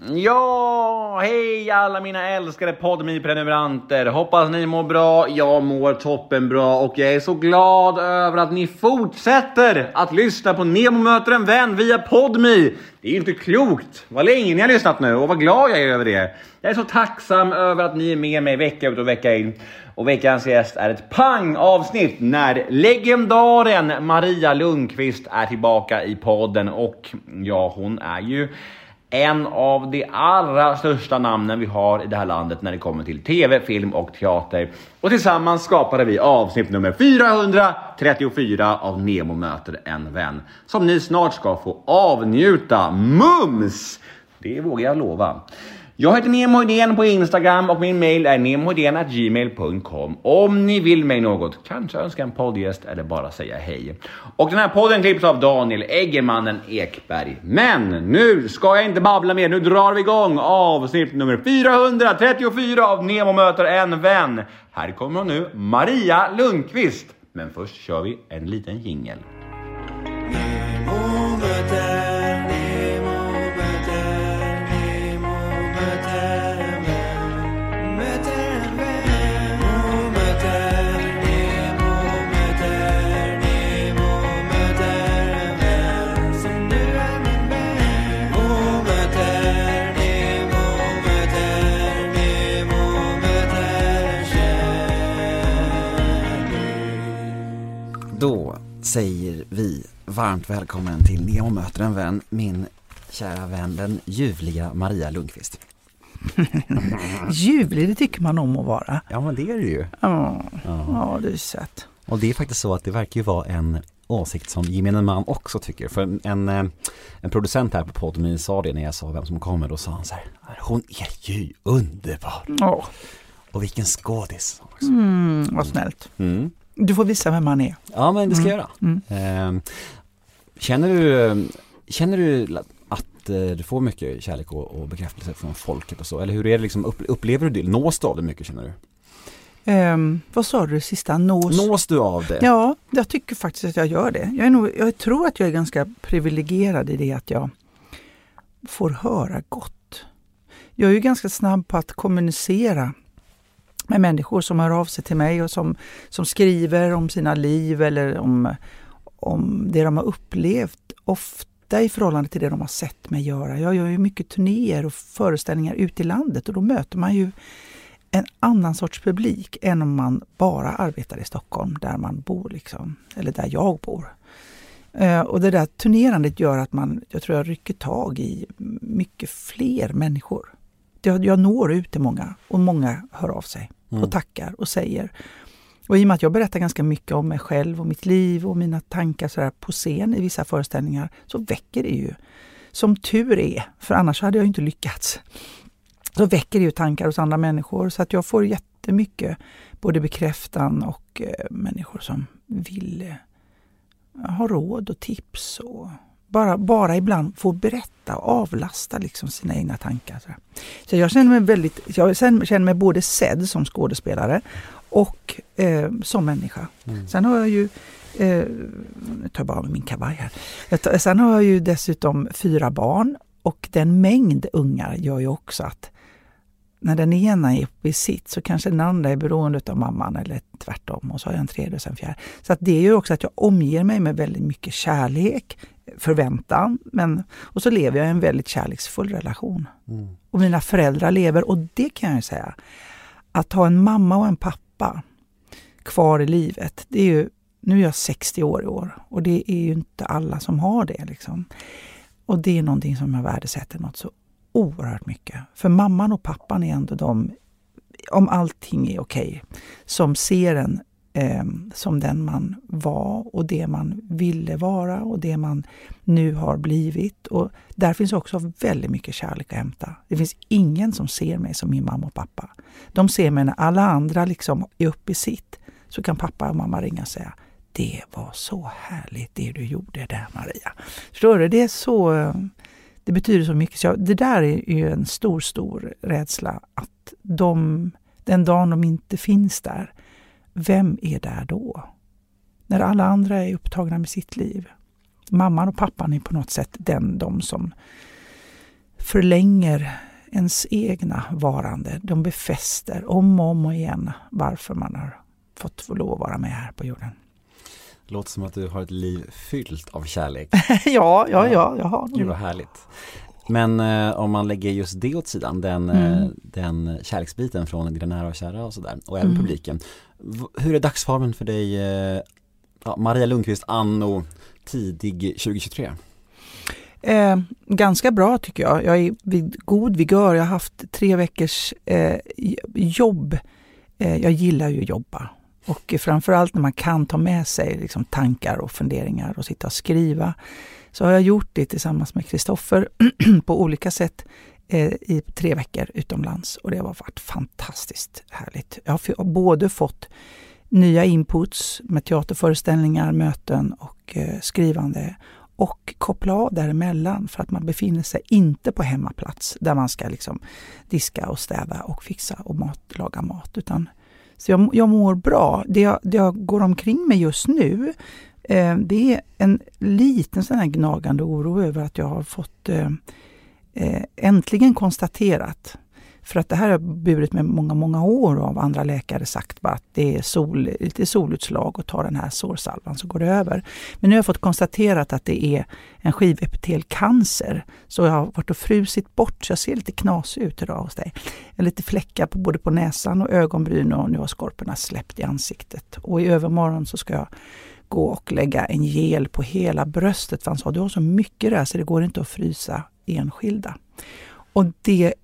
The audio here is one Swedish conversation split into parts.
Ja, hej alla mina älskade PodMe-prenumeranter! Hoppas ni mår bra, jag mår toppenbra och jag är så glad över att ni fortsätter att lyssna på Nemo möter en vän via PodMe! Det är ju inte klokt vad länge ni har lyssnat nu och vad glad jag är över det. Jag är så tacksam över att ni är med mig vecka ut och vecka in. Och veckans gäst är ett pang-avsnitt när legendaren Maria Lundqvist är tillbaka i podden och ja, hon är ju en av de allra största namnen vi har i det här landet när det kommer till tv, film och teater. Och tillsammans skapade vi avsnitt nummer 434 av Nemo möter en vän som ni snart ska få avnjuta. Mums! Det vågar jag lova. Jag heter Nemo Hedén på Instagram och min mail är gmail.com om ni vill mig något, kanske önska en poddgäst eller bara säga hej. Och den här podden klipps av Daniel Eggermannen Ekberg. Men nu ska jag inte babbla mer, nu drar vi igång avsnitt nummer 434 av Nemo möter en vän. Här kommer hon nu, Maria Lundqvist. Men först kör vi en liten jingel. Säger vi varmt välkommen till Nemo möter en vän, min kära vän, den ljuvliga Maria Lundqvist. Ljuvlig, det tycker man om att vara. Ja men det är det ju. Ja, ja du är söt. Och det är faktiskt så att det verkar ju vara en åsikt som gemene man också tycker. För en, eh, en producent här på podden sa det när jag sa vem som kommer. Då sa han så här, hon är ju underbar. Åh, Och vilken skådis. också. mm, vad snällt. Mm. Du får visa vem man är. Ja men det ska Mm. jag göra. Eh, känner du, känner du att eh, du får mycket kärlek och, och bekräftelse från folket och så? Eller hur är det liksom, upp- upplever du det? Nås du av det mycket känner du? Ehm, vad sa du sista? Nås? Nås du av det? Ja, jag tycker faktiskt att jag gör det. Jag, nog, jag tror att jag är ganska privilegierad i det att jag får höra gott. Jag är ju ganska snabb på att kommunicera med människor som hör av sig till mig och som, som skriver om sina liv eller om, om det de har upplevt. Ofta i förhållande till det de har sett mig göra. Jag gör ju mycket turnéer och föreställningar ute i landet och då möter man ju en annan sorts publik än om man bara arbetar i Stockholm där man bor, liksom, eller där jag bor. Eh, och det där turnerandet gör att man, jag tror jag rycker tag i mycket fler människor. Jag, jag når ut till många och många hör av sig Mm. och tackar och säger. Och i och med att jag berättar ganska mycket om mig själv och mitt liv och mina tankar så på scen i vissa föreställningar så väcker det ju, som tur är, för annars hade jag inte lyckats, så väcker det ju tankar hos andra människor så att jag får jättemycket både bekräftan och eh, människor som vill eh, ha råd och tips och bara, bara ibland få berätta och avlasta liksom sina egna tankar. Så, jag känner mig väldigt, jag känner mig både sedd som skådespelare och eh, som människa. Mm. Sen har jag ju Eh, nu tar jag bara av min kavaj här. Tar- Sen har jag ju dessutom fyra barn och den mängd ungar gör ju också att när den ena är uppe i sitt så kanske den andra är beroende av mamman eller tvärtom och så har jag en tredje och sen fjärde. Så att det gör också att jag omger mig med väldigt mycket kärlek, förväntan men, och så lever jag i en väldigt kärleksfull relation. Mm. Och mina föräldrar lever och det kan jag ju säga, att ha en mamma och en pappa kvar i livet, det är ju, nu är jag 60 år i år och det är ju inte alla som har det. Liksom. Och det är någonting som jag värdesätter något så oerhört mycket. För mamman och pappan är ändå de, om allting är okej, som ser en eh, som den man var och det man ville vara och det man nu har blivit. Och där finns också väldigt mycket kärlek att hämta. Det finns ingen som ser mig som min mamma och pappa. De ser mig när alla andra liksom är uppe i sitt. Så kan pappa och mamma ringa och säga det var så härligt det du gjorde där Maria. Förstår du? Det är så, eh, Det betyder så mycket. Så jag, det där är ju en stor, stor rädsla att de, den dagen de inte finns där, vem är där då? När alla andra är upptagna med sitt liv. Mamman och pappan är på något sätt den, de som förlänger ens egna varande. De befäster om och om igen varför man har fått lov att vara med här på jorden. Låter som att du har ett liv fyllt av kärlek. ja, ja, ja, jag har Gud vad härligt. Men eh, om man lägger just det åt sidan, den, eh, Mm. den kärleksbiten från dina nära och kära och sådär, och även Mm. publiken. Hur är dagsformen för dig, eh, ja, Maria Lundqvist anno tidig 2023? Eh, ganska bra tycker jag. Jag är vid god vigör. Jag har haft tre veckors eh, jobb. Eh, jag gillar ju att jobba. Och framförallt när man kan ta med sig liksom, tankar och funderingar och sitta och skriva. Så har jag gjort det tillsammans med Kristoffer på olika sätt Eh, i tre veckor utomlands. Och det har varit fantastiskt härligt. Jag har både fått nya inputs med teaterföreställningar, möten och eh, skrivande och koppla av däremellan för att man befinner sig inte på hemmaplats där man ska liksom diska och städa och fixa och mat, laga mat. Utan, så jag, jag mår bra. Det jag, det jag går omkring med just nu eh, det är en liten sån här gnagande oro över att jag har fått eh, Eh, äntligen konstaterat för att det här har jag burit med många, många år av andra läkare sagt bara att det är sol, lite solutslag och ta den här sårsalvan så går det över. Men nu har jag fått konstaterat att det är en skivepitelcancer. Så jag har varit och frusit bort så jag ser lite knasig ut idag hos dig. Jag har lite fläckar på både på näsan och ögonbryn och nu har skorporna släppt i ansiktet. Och i övermorgon så ska jag gå och lägga en gel på hela bröstet för han sa du har så mycket där så det går inte att frysa enskilda. Och det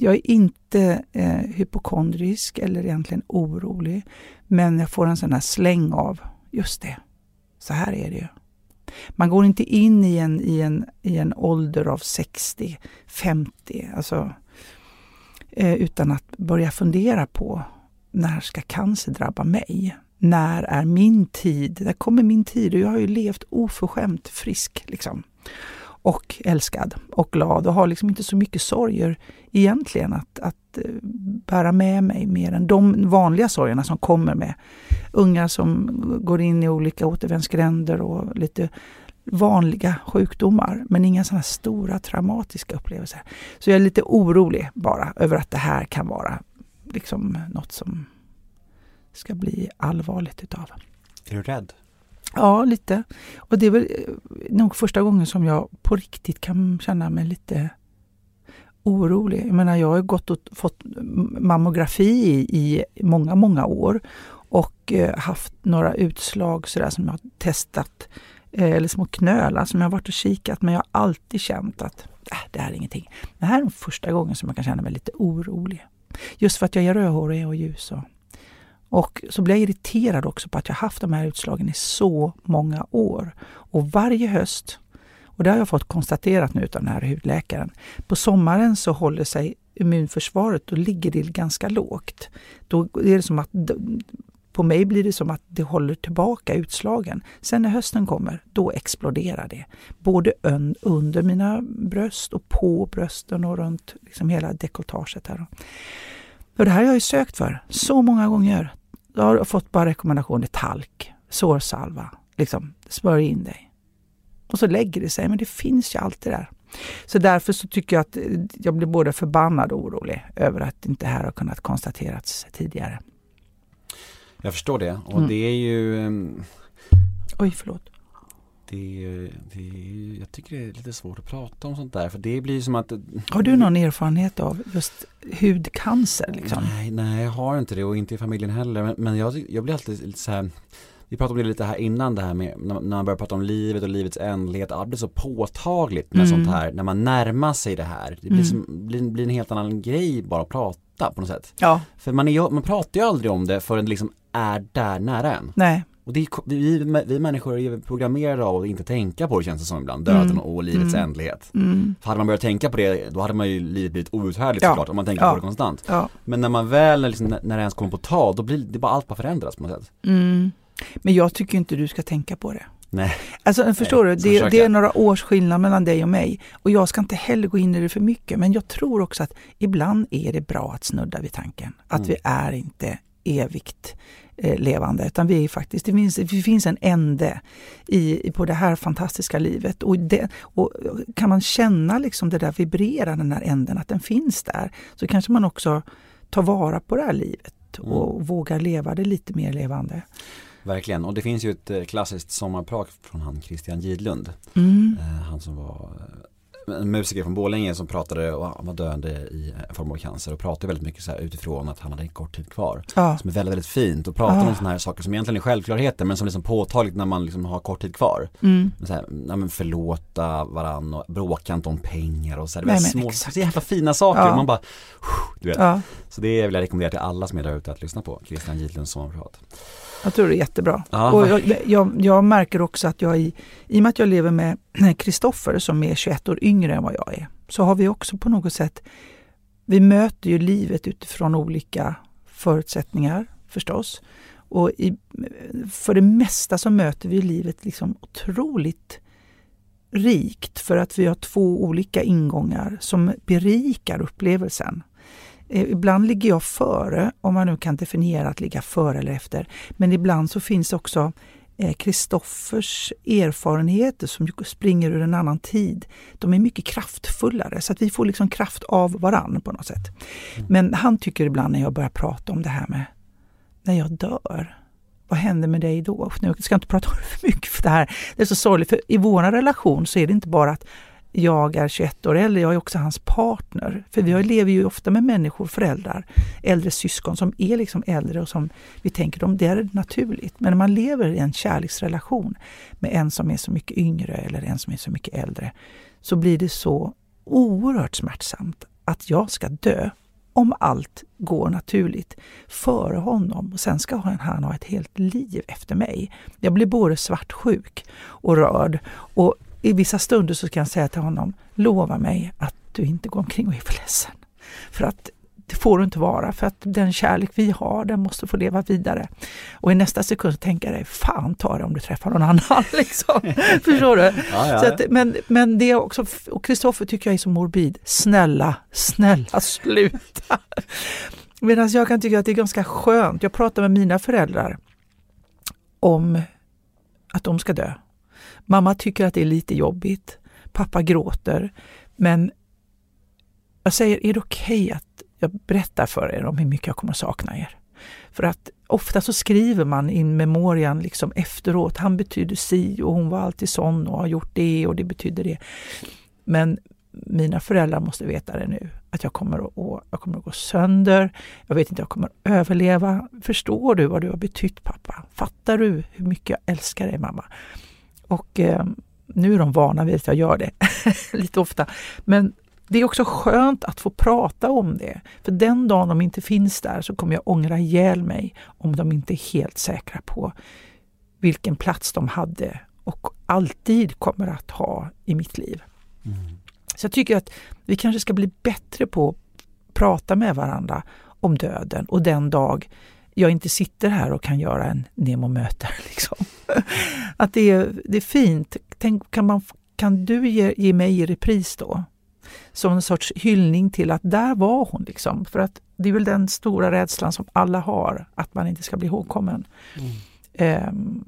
jag är inte eh, hypokondrisk eller egentligen orolig. Men jag får en sån här släng av, just det, så här är det ju. Man går inte in i en, i en, i en ålder av 60, 50, alltså, eh, utan att börja fundera på när ska cancer drabba mig? När är min tid? När kommer min tid? Och jag har ju levt oförskämt frisk. Liksom och älskad och glad och har liksom inte så mycket sorger egentligen att, att eh, bära med mig mer än de vanliga sorgerna som kommer med ungar som går in i olika återvändsgränder och lite vanliga sjukdomar men inga sådana stora traumatiska upplevelser. Så jag är lite orolig bara över att det här kan vara liksom något som ska bli allvarligt utav. Är du rädd? Ja, lite. Och det är väl eh, nog första gången som jag på riktigt kan känna mig lite orolig. Jag menar, jag har gått och fått mammografi i, i många, många år och eh, haft några utslag sådär som jag har testat, eh, eller små knölar som jag har varit och kikat, men jag har alltid känt att äh, det här är ingenting. Det här är den första gången som jag kan känna mig lite orolig. Just för att jag är rödhårig och ljus. Och, och så blir jag irriterad också på att jag haft de här utslagen i så många år. Och varje höst, och det har jag fått konstaterat nu av den här hudläkaren, på sommaren så håller sig immunförsvaret, då ligger det ganska lågt. Då är det som att, på mig blir det som att det håller tillbaka utslagen. Sen när hösten kommer, då exploderar det. Både under mina bröst och på brösten och runt liksom hela dekolletaget. Här. Och det här har jag ju sökt för så många gånger. Jag har fått bara rekommendationer talk, sårsalva, liksom smörj in dig. Och så lägger det sig, men det finns ju alltid där. Så därför så tycker jag att jag blir både förbannad och orolig över att inte det här har kunnat konstaterats tidigare. Jag förstår det och Mm. det är ju ehm, Oj, förlåt. Det, det jag tycker det är lite svårt att prata om sånt där för det blir som att Har du någon erfarenhet av just hudcancer? Liksom? Nej, nej jag har inte det och inte i familjen heller men, men jag, jag blir alltid lite så här vi pratade om det lite här innan det här med när, man börjar prata om livet och livets ändlighet, det blir så påtagligt med Mm. sånt här när man närmar sig det här. Det blir, Mm. som, blir, blir en helt annan grej bara att prata på något sätt. Ja, För man, är, man pratar ju aldrig om det förrän det liksom är där nära en. nej. Och det är, vi, vi människor är programmerade av att inte tänka på det känns det som ibland, döden Mm. och livets Mm. ändlighet. Mm. För hade man börjat tänka på det, då hade man ju livet blivit outhärdligt Ja. såklart om man tänker Ja. på det konstant. Ja. Men när man väl, liksom, när det ens kommer på tal, då blir det bara allt bara förändras på något sätt. Mm. Men jag tycker inte du ska tänka på det. Nej. Alltså förstår Nej, du, det, det är några års skillnad mellan dig och mig. Och jag ska inte heller gå in i det för mycket, men jag tror också att ibland är det bra att snudda vid tanken. Att Mm. vi är inte evigt levande, utan vi är faktiskt, det finns, det finns en ände i, på det här fantastiska livet. Och, det, och kan man känna liksom det där vibrera, den här änden, att den finns där, så kanske man också tar vara på det här livet och vågar leva det lite mer levande. Verkligen, och det finns ju ett eh, klassiskt sommarprat från han Christian Gidlund. Mm. Eh, Han som var eh, en musiker från Borlänge som pratade och han var döende i en form av cancer och pratade väldigt mycket så här utifrån att han hade en kort tid kvar. Ja. Som är väldigt, väldigt fint och pratar Ah. om sådana här saker som egentligen är självklarheter men som liksom påtagligt när man liksom har kort tid kvar. Mm. Så här, ja, men förlåta varann och bråka inte om pengar och så här, det är små, exakt. så jävla fina saker. Ja. Man bara, du vet. Ja. Så det vill jag rekommendera till alla som är där ute att lyssna på, Christian Gidlunds sommarprat. Jag tror det är jättebra. Och jag, jag, jag märker också att jag i, i och med att jag lever med Kristoffer som är 21 år yngre än vad jag är, så har vi också på något sätt, vi möter ju livet utifrån olika förutsättningar förstås. Och i, för det mesta så möter vi livet liksom otroligt rikt för att vi har två olika ingångar som berikar upplevelsen. Eh, Ibland ligger jag före, om man nu kan definiera att ligga före eller efter. Men ibland så finns också eh, Kristoffers erfarenheter som springer ur en annan tid. De är mycket kraftfullare så att vi får liksom kraft av varann på något sätt. Men han tycker ibland när jag börjar prata om det här med när jag dör. Vad händer med dig då? Nu ska jag inte prata för mycket för det här. Det är så sorgligt för i vår relation så är det inte bara att jag är 21 år äldre, jag är också hans partner. För vi lever ju ofta med människor, föräldrar, äldre syskon som är liksom äldre och som vi tänker dem, det är naturligt. Men när man lever i en kärleksrelation med en som är så mycket yngre eller en som är så mycket äldre så blir det så oerhört smärtsamt att jag ska dö om allt går naturligt före honom och sen ska han, han ha ett helt liv efter mig. Jag blir både svartsjuk och rörd och i vissa stunder så kan jag säga till honom, lova mig att du inte går omkring och är för ledsen. För att det får du inte vara, för att den kärlek vi har, den måste få leva vidare. Och i nästa sekund tänker jag dig, fan ta det om du träffar någon annan. Liksom. Förstår du? Ja, ja. Så att, men, men det är också, och Kristoffer tycker jag är så morbid. Snälla, snälla sluta. Medan jag kan tycka att det är ganska skönt. Jag pratar med mina föräldrar om att de ska dö. Mamma tycker att det är lite jobbigt. Pappa gråter. Men jag säger, är det okej att jag berättar för er om hur mycket jag kommer att sakna er? För att ofta så skriver man in memorian liksom efteråt. Han betydde si och hon var alltid sån och har gjort det och det betydde det. Men mina föräldrar måste veta det nu. Att jag kommer att, å- jag kommer att gå sönder. Jag vet inte, jag kommer att överleva. Förstår du vad du har betytt pappa? Fattar du hur mycket jag älskar dig mamma? Och eh, nu är de vana vid att jag gör det lite ofta. Men det är också skönt att få prata om det. För den dagen de inte finns där så kommer jag ångra ihjäl mig om de inte är helt säkra på vilken plats de hade och alltid kommer att ha i mitt liv. Så jag tycker att vi kanske ska bli bättre på att prata med varandra om döden och den dag jag inte sitter här och kan göra en Nemo-möte. Liksom. Att det är, det är fint. Tänk, kan, man, kan du ge, ge mig i repris då? Som en sorts hyllning till att där var hon. Liksom. För att det är väl den stora rädslan som alla har, att man inte ska bli ihågkommen. Ehm,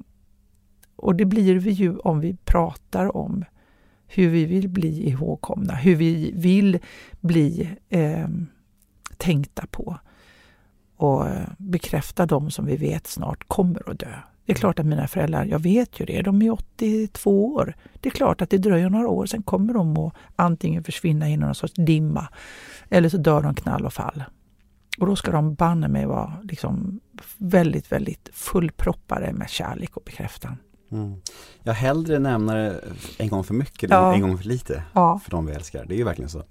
och det blir vi ju om vi pratar om hur vi vill bli ihågkomna, hur vi vill bli eh, tänkta på och eh, bekräfta dem som vi vet snart kommer att dö. Det är klart att mina föräldrar, jag vet ju det, de är 82 år. Det är klart att det dröjer några år, sen kommer de att antingen försvinna in i någon sorts dimma eller så dör de knall och fall. Och då ska de banne mig vara liksom väldigt, väldigt fullproppade med kärlek och bekräftan. Mm. Jag hellre nämna det en gång för mycket Ja. än en gång för lite Ja. för de vi älskar. Det är ju verkligen så.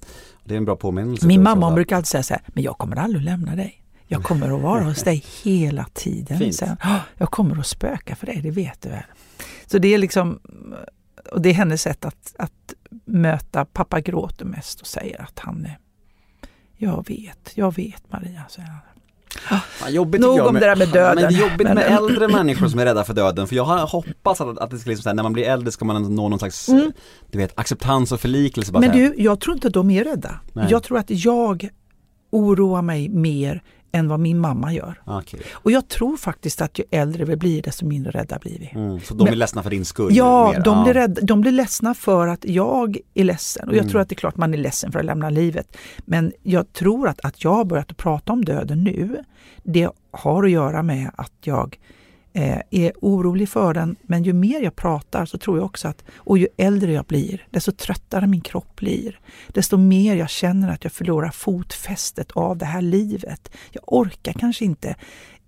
Det är en bra påminnelse. Min mamma brukar alltid säga så här, men jag kommer aldrig lämna dig. Jag kommer att vara hos dig hela tiden. Fint. Sen, "Åh, jag kommer att spöka för dig, det vet du väl. Så det är liksom, och det är hennes sätt att, att möta, pappa gråter mest och säger att han är, jag vet, jag vet Maria, säger han. Fan, jobbigt Nog om det där med döden. Men det är jobbigt Men- med äldre människor som är rädda för döden. För jag har hoppats att, att det ska liksom, så här, när man blir äldre ska man nå någon slags, du vet, acceptans och förlikelse. Mm. Men du, jag tror inte att de är rädda. Nej. Jag tror att jag oroar mig mer än vad min mamma gör. Okej. Och jag tror faktiskt att ju äldre vi blir desto mindre rädda blir vi. Mm, så de Men- ledsna för din skull? Ja, mer. de blir, rädda, de blir ledsna för att jag är ledsen. Och jag Mm. tror att det är klart man är ledsen för att lämna livet. Men jag tror att, att jag har börjat prata om döden nu, det har att göra med att jag Eh, är orolig för den. Men ju mer jag pratar så tror jag också att, och ju äldre jag blir, desto tröttare min kropp blir. Desto mer jag känner att jag förlorar fotfästet av det här livet. Jag orkar kanske inte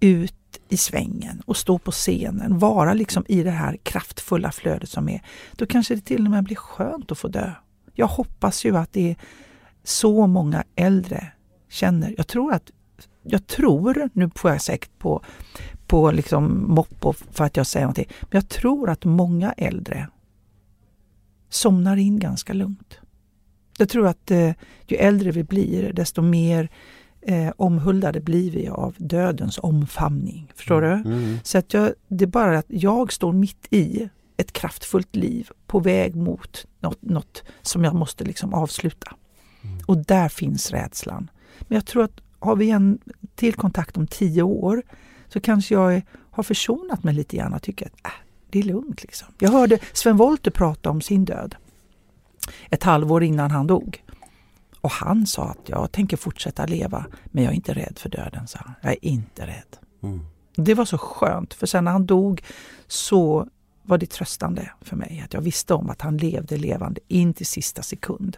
ut i svängen och stå på scenen, vara liksom i det här kraftfulla flödet som är. Då kanske det till och med blir skönt att få dö. Jag hoppas ju att det är så många äldre känner. Jag tror att, jag tror, nu får jag säkert på, på liksom moppo för att jag säger någonting, men jag tror att många äldre somnar in ganska lugnt. Jag tror att eh, ju äldre vi blir, desto mer eh, omhuldade blir vi av dödens omfamning. Förstår du? Mm. Så att jag, det är bara att jag står mitt i ett kraftfullt liv på väg mot något, något som jag måste liksom avsluta. Och där finns rädslan. Men jag tror att har vi en till kontakt om tio år så kanske jag är, har försonat mig lite grann och tycker att äh, det är lugnt. Liksom. Jag hörde Sven Wollter prata om sin död ett halvår innan han dog. Och han sa att jag tänker fortsätta leva men jag är inte rädd för döden. Sa han. Jag är inte rädd. Mm. Det var så skönt för sen när han dog så var det tröstande för mig att jag visste om att han levde levande in till sista sekund.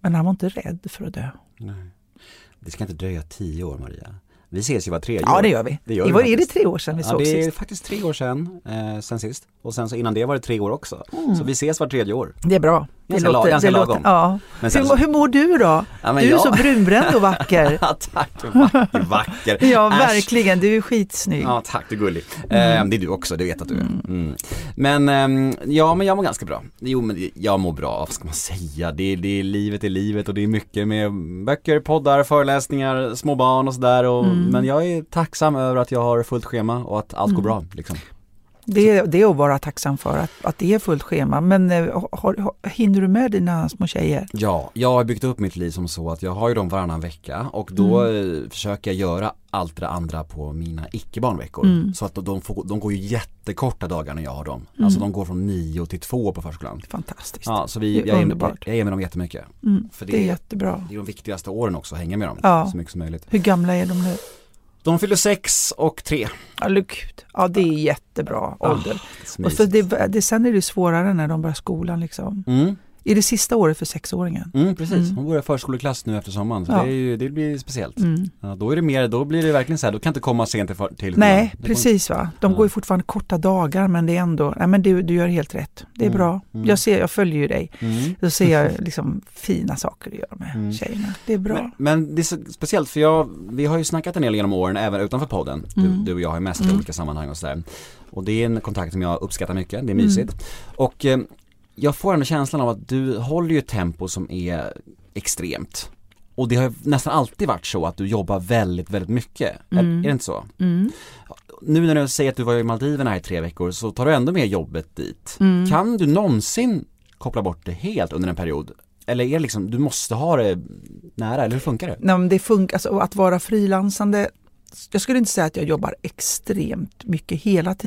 Men han var inte rädd för att dö. Nej. Det ska inte dröja tio år Maria. Vi ses ju var tredje Ja år. det gör vi. Det gör det vi var, är det tre år sedan vi Ja, såg det är sist? faktiskt tre år sedan, eh, sen sist. Och sen så innan det var det tre år också. Mm. Så vi ses var tredje år. Det är bra. Det Ganska la- ganska det lagom. ja. Men hur, så- hur mår du då? Ja, du är jag- så brunbränd och vacker. Ja, tack, vacker, vacker. ja, Äsch. verkligen. Du är skitsnygg. Ja, tack, du är gullig. Eh, det är du också, det vet att du är. Mm. Men, ehm, ja men jag mår ganska bra. Jo men jag mår bra, vad ska man säga? Det det är livet är livet och det är mycket med böcker, poddar, föreläsningar, små barn och sådär. Och, Men jag är tacksam över att jag har fullt schema och att allt går bra liksom. Det, är- det är att vara tacksam för att, att det är fullt schema. Men eh, har, har, hinner du med dina små tjejer? Ja, jag har byggt upp mitt liv som så att jag har ju dem varannan vecka och då Mm. eh, försöker jag göra allt det andra på mina icke-barnveckor. Mm. Så att de, får, de går ju jättekorta dagar när jag har dem. Alltså de går från nio till två på förskolan. Fantastiskt. Ja, så vi, jag, är, underbart. jag är med dem jättemycket. Mm, För det, det- är jättebra. Det är de viktigaste åren också, hänga med dem Ja. så mycket som möjligt. Hur gamla är de nu? De fyller sex och tre. Ja, gud. ja det är jättebra ålder. Ah, och så det, det, sen är det svårare när de börjar skolan. Liksom. mm, Är det sista året för sexåringen? mm, precis, Mm. hon börjar förskoleklass nu efter sommaren så Ja. det, ju, det blir speciellt. Mm. Ja, då är det mer, då blir det verkligen så här, då kan inte komma sent till, till Nej, precis va. De Ja. går ju fortfarande korta dagar men det är ändå, nej men du, du gör helt rätt. Det är Mm, bra. mm. Jag, ser, jag följer ju dig. Mm. Då ser jag liksom fina saker du gör med Mm. tjejerna. Det är bra. Men, men det är så speciellt för jag, vi har ju snackat en del genom åren även utanför podden. Du, Mm. du och jag har ju mest i Mm. olika sammanhang och sådär. Och det är en kontakt som jag uppskattar mycket, det är mysigt. Och eh, jag får ändå känslan av att du håller ju ett tempo som är extremt. Och det har ju nästan alltid varit så att du jobbar väldigt, väldigt mycket. Är, Mm. är det inte så? Mm. Nu när du säger att du var i Maldiverna här i tre veckor så tar du ändå med jobbet dit. Mm. Kan du någonsin koppla bort det helt under en period? Eller är det liksom, du måste ha det nära, eller hur funkar det? Nej, men det funkar, alltså, att vara frilansande, jag skulle inte säga att jag jobbar extremt mycket hela tiden.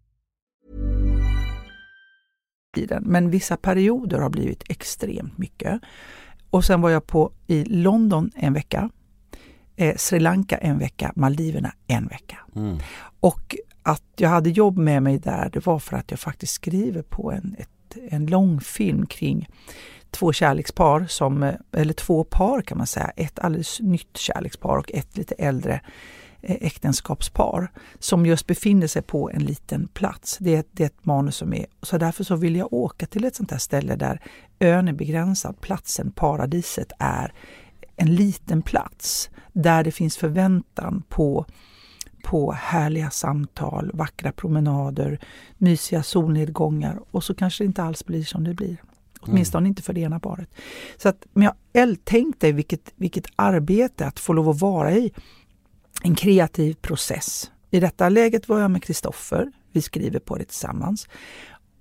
Men vissa perioder har blivit extremt mycket. Och sen var jag på i London en vecka, eh, Sri Lanka en vecka, Maldiverna en vecka. Mm. Och att jag hade jobb med mig där, det var för att jag faktiskt skriver på en, ett, en långfilm kring två kärlekspar, som, eh, eller två par kan man säga, ett alldeles nytt kärlekspar och ett lite äldre äktenskapspar som just befinner sig på en liten plats. Det är, det är ett manus som är, så därför så vill jag åka till ett sånt här ställe där ön är begränsad, platsen, paradiset är en liten plats där det finns förväntan på på härliga samtal, vackra promenader, mysiga solnedgångar och så kanske det inte alls blir som det blir. Åtminstone mm. inte för det ena paret. Så att, men jag tänk dig vilket, vilket arbete att få lov att vara i en kreativ process. I detta läget var jag med Kristoffer. Vi skriver på det tillsammans.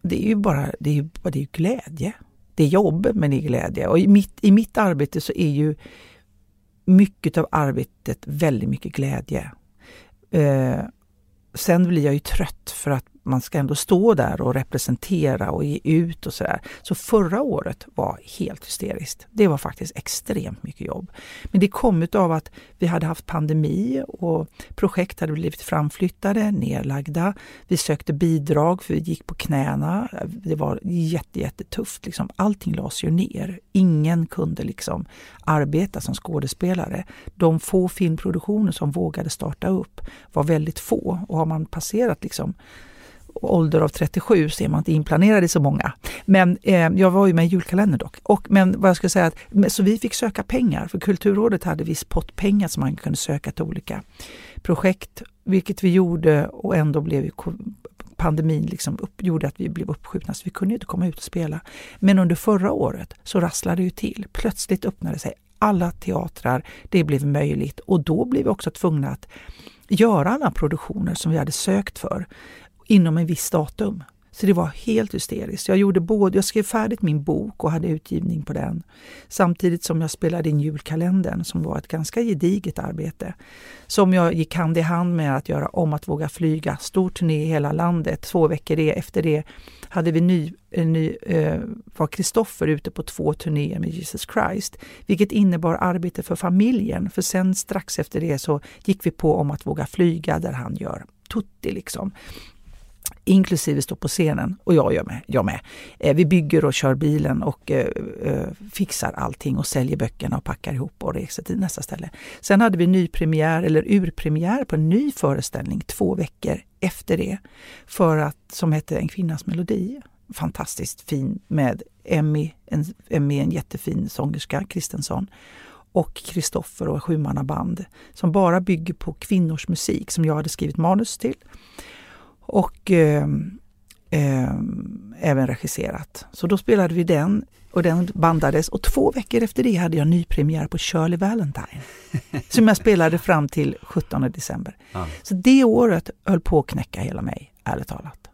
Det är ju bara det är, det är glädje. Det är jobb men det är glädje. Och i mitt, i mitt arbete så är ju mycket av arbetet väldigt mycket glädje. Eh, sen blir jag ju trött för att man ska ändå stå där och representera och ge ut och sådär. Så förra året var helt hysteriskt. Det var faktiskt extremt mycket jobb. Men det kom av att vi hade haft pandemi och projekt hade blivit framflyttade, nedlagda. Vi sökte bidrag för vi gick på knäna. Det var jätte, jättetufft. Liksom. Allting lades ju ner. Ingen kunde liksom arbeta som skådespelare. De få filmproduktioner som vågade starta upp var väldigt få och har man passerat liksom ålder av 37 så är man inte inplanerad i så många. Men eh, jag var ju med i julkalendern dock. Och, men vad jag skulle säga, att, så vi fick söka pengar för Kulturrådet hade viss pott pengar som man kunde söka till olika projekt, vilket vi gjorde och ändå blev pandemin liksom upp, gjorde att vi blev uppskjutna så vi kunde inte komma ut och spela. Men under förra året så rasslade det ju till. Plötsligt öppnade sig alla teatrar, det blev möjligt och då blev vi också tvungna att göra alla produktioner som vi hade sökt för inom en viss datum. Så det var helt hysteriskt. Jag, gjorde både, jag skrev färdigt min bok och hade utgivning på den. Samtidigt som jag spelade in julkalendern som var ett ganska gediget arbete. Som jag gick hand i hand med att göra om att våga flyga. Stor turné i hela landet. Två veckor efter det hade vi ny, ny, eh, var Kristoffer ute på två turnéer med Jesus Christ. Vilket innebar arbete för familjen. För sen strax efter det så gick vi på om att våga flyga där han gör Tutti liksom inklusive stå på scenen och jag gör med. Jag med. Eh, vi bygger och kör bilen och eh, eh, fixar allting och säljer böckerna och packar ihop och reser till nästa ställe. Sen hade vi nypremiär eller urpremiär på en ny föreställning två veckor efter det för att, som hette En kvinnas melodi. Fantastiskt fin med Emmy, en, Emmy, en jättefin sångerska, Kristensson och Kristoffer och Sjumannaband som bara bygger på kvinnors musik som jag hade skrivit manus till och eh, eh, även regisserat. Så då spelade vi den och den bandades och två veckor efter det hade jag nypremiär på Shirley Valentine som jag spelade fram till 17 december. Ja. Så det året höll på att knäcka hela mig, ärligt talat.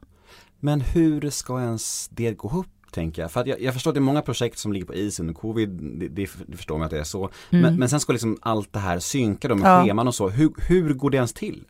Men hur ska ens det gå ihop? tänker jag. För jag, jag, förstår att det är många projekt som ligger på is under covid, det, det, det förstår man att det är så. Mm. Men, men, sen ska liksom allt det här synka då med ja. scheman och så. Hur, hur går det ens till?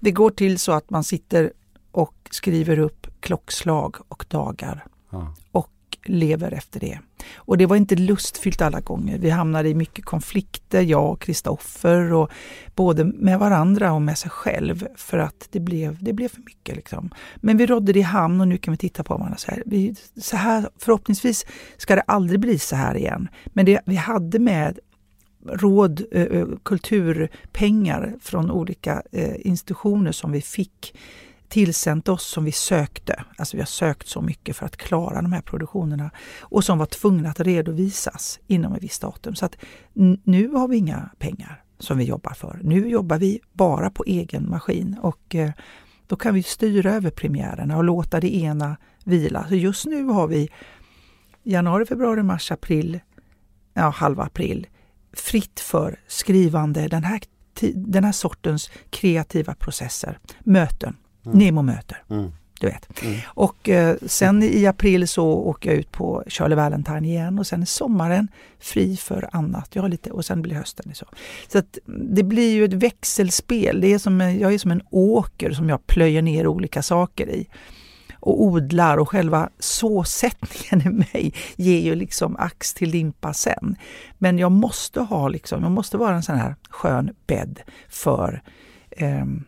Det går till så att man sitter och skriver upp klockslag och dagar. Ja. Och lever efter det. Och det var inte lustfyllt alla gånger. Vi hamnade i mycket konflikter, jag och Kristoffer, och både med varandra och med sig själv för att det blev, det blev för mycket. Liksom. Men vi rådde det i hamn och nu kan vi titta på varandra så här. Vi, så här. Förhoppningsvis ska det aldrig bli så här igen. Men det vi hade med råd, kulturpengar från olika institutioner som vi fick tillsänt oss som vi sökte. Alltså vi har sökt så mycket för att klara de här produktionerna och som var tvungna att redovisas inom ett visst datum. Så att nu har vi inga pengar som vi jobbar för. Nu jobbar vi bara på egen maskin och eh, då kan vi styra över premiärerna och låta det ena vila. Så just nu har vi januari, februari, mars, april, ja halva april fritt för skrivande, den här, den här sortens kreativa processer, möten. Mm. Nemo-möter. Mm. Du vet. Mm. Och eh, sen i april så åker jag ut på Charlie Valentine igen och sen är sommaren fri för annat. Jag har lite, och sen blir hösten så. Så att det blir ju ett växelspel. Det är som, jag är som en åker som jag plöjer ner olika saker i och odlar och själva såsättningen i mig ger ju liksom ax till limpa sen. Men jag måste ha liksom, jag måste vara en sån här skön bädd för um,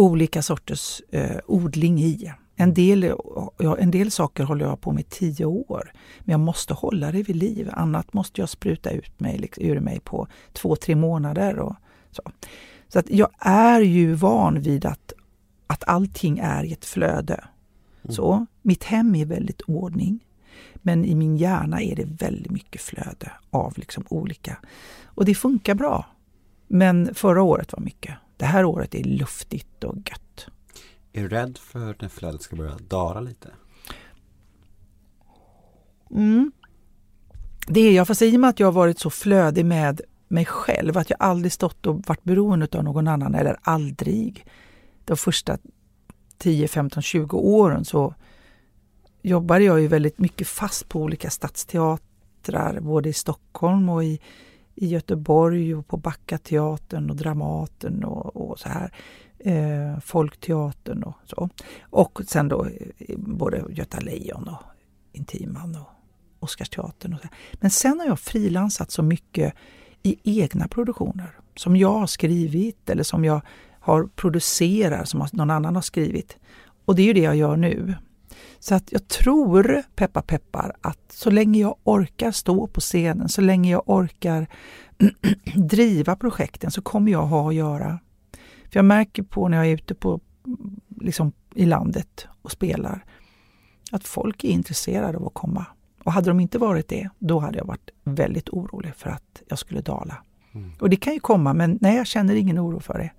olika sorters eh, odling i. En del, ja, en del saker håller jag på med i tio år. Men jag måste hålla det vid liv. Annat måste jag spruta ut mig, liksom, ur mig på två, tre månader. Och så så att jag är ju van vid att, att allting är i ett flöde. Så Mitt hem är väldigt ordning. Men i min hjärna är det väldigt mycket flöde av liksom olika. Och det funkar bra. Men förra året var mycket. Det här året är luftigt och gött. Är du rädd för när flödet ska börja dara lite? Mm. Det är jag, fast i och med att jag har varit så flödig med mig själv, att jag aldrig stått och varit beroende av någon annan, eller aldrig. De första 10, 15, 20 åren så jobbade jag ju väldigt mycket fast på olika stadsteatrar, både i Stockholm och i, i Göteborg och på Backateatern och Dramaten och, och så här. Eh, Folkteatern och så. Och sen då eh, både Göta Lejon och Intiman och Oscarsteatern. Och så. Men sen har jag frilansat så mycket i egna produktioner som jag har skrivit eller som jag har producerat som någon annan har skrivit. Och det är ju det jag gör nu. Så att jag tror, peppar peppar, att så länge jag orkar stå på scenen, så länge jag orkar driva projekten så kommer jag ha att göra. För jag märker på när jag är ute på, liksom, i landet och spelar att folk är intresserade av att komma. Och hade de inte varit det, då hade jag varit väldigt orolig för att jag skulle dala. Mm. Och det kan ju komma, men nej, jag känner ingen oro för det.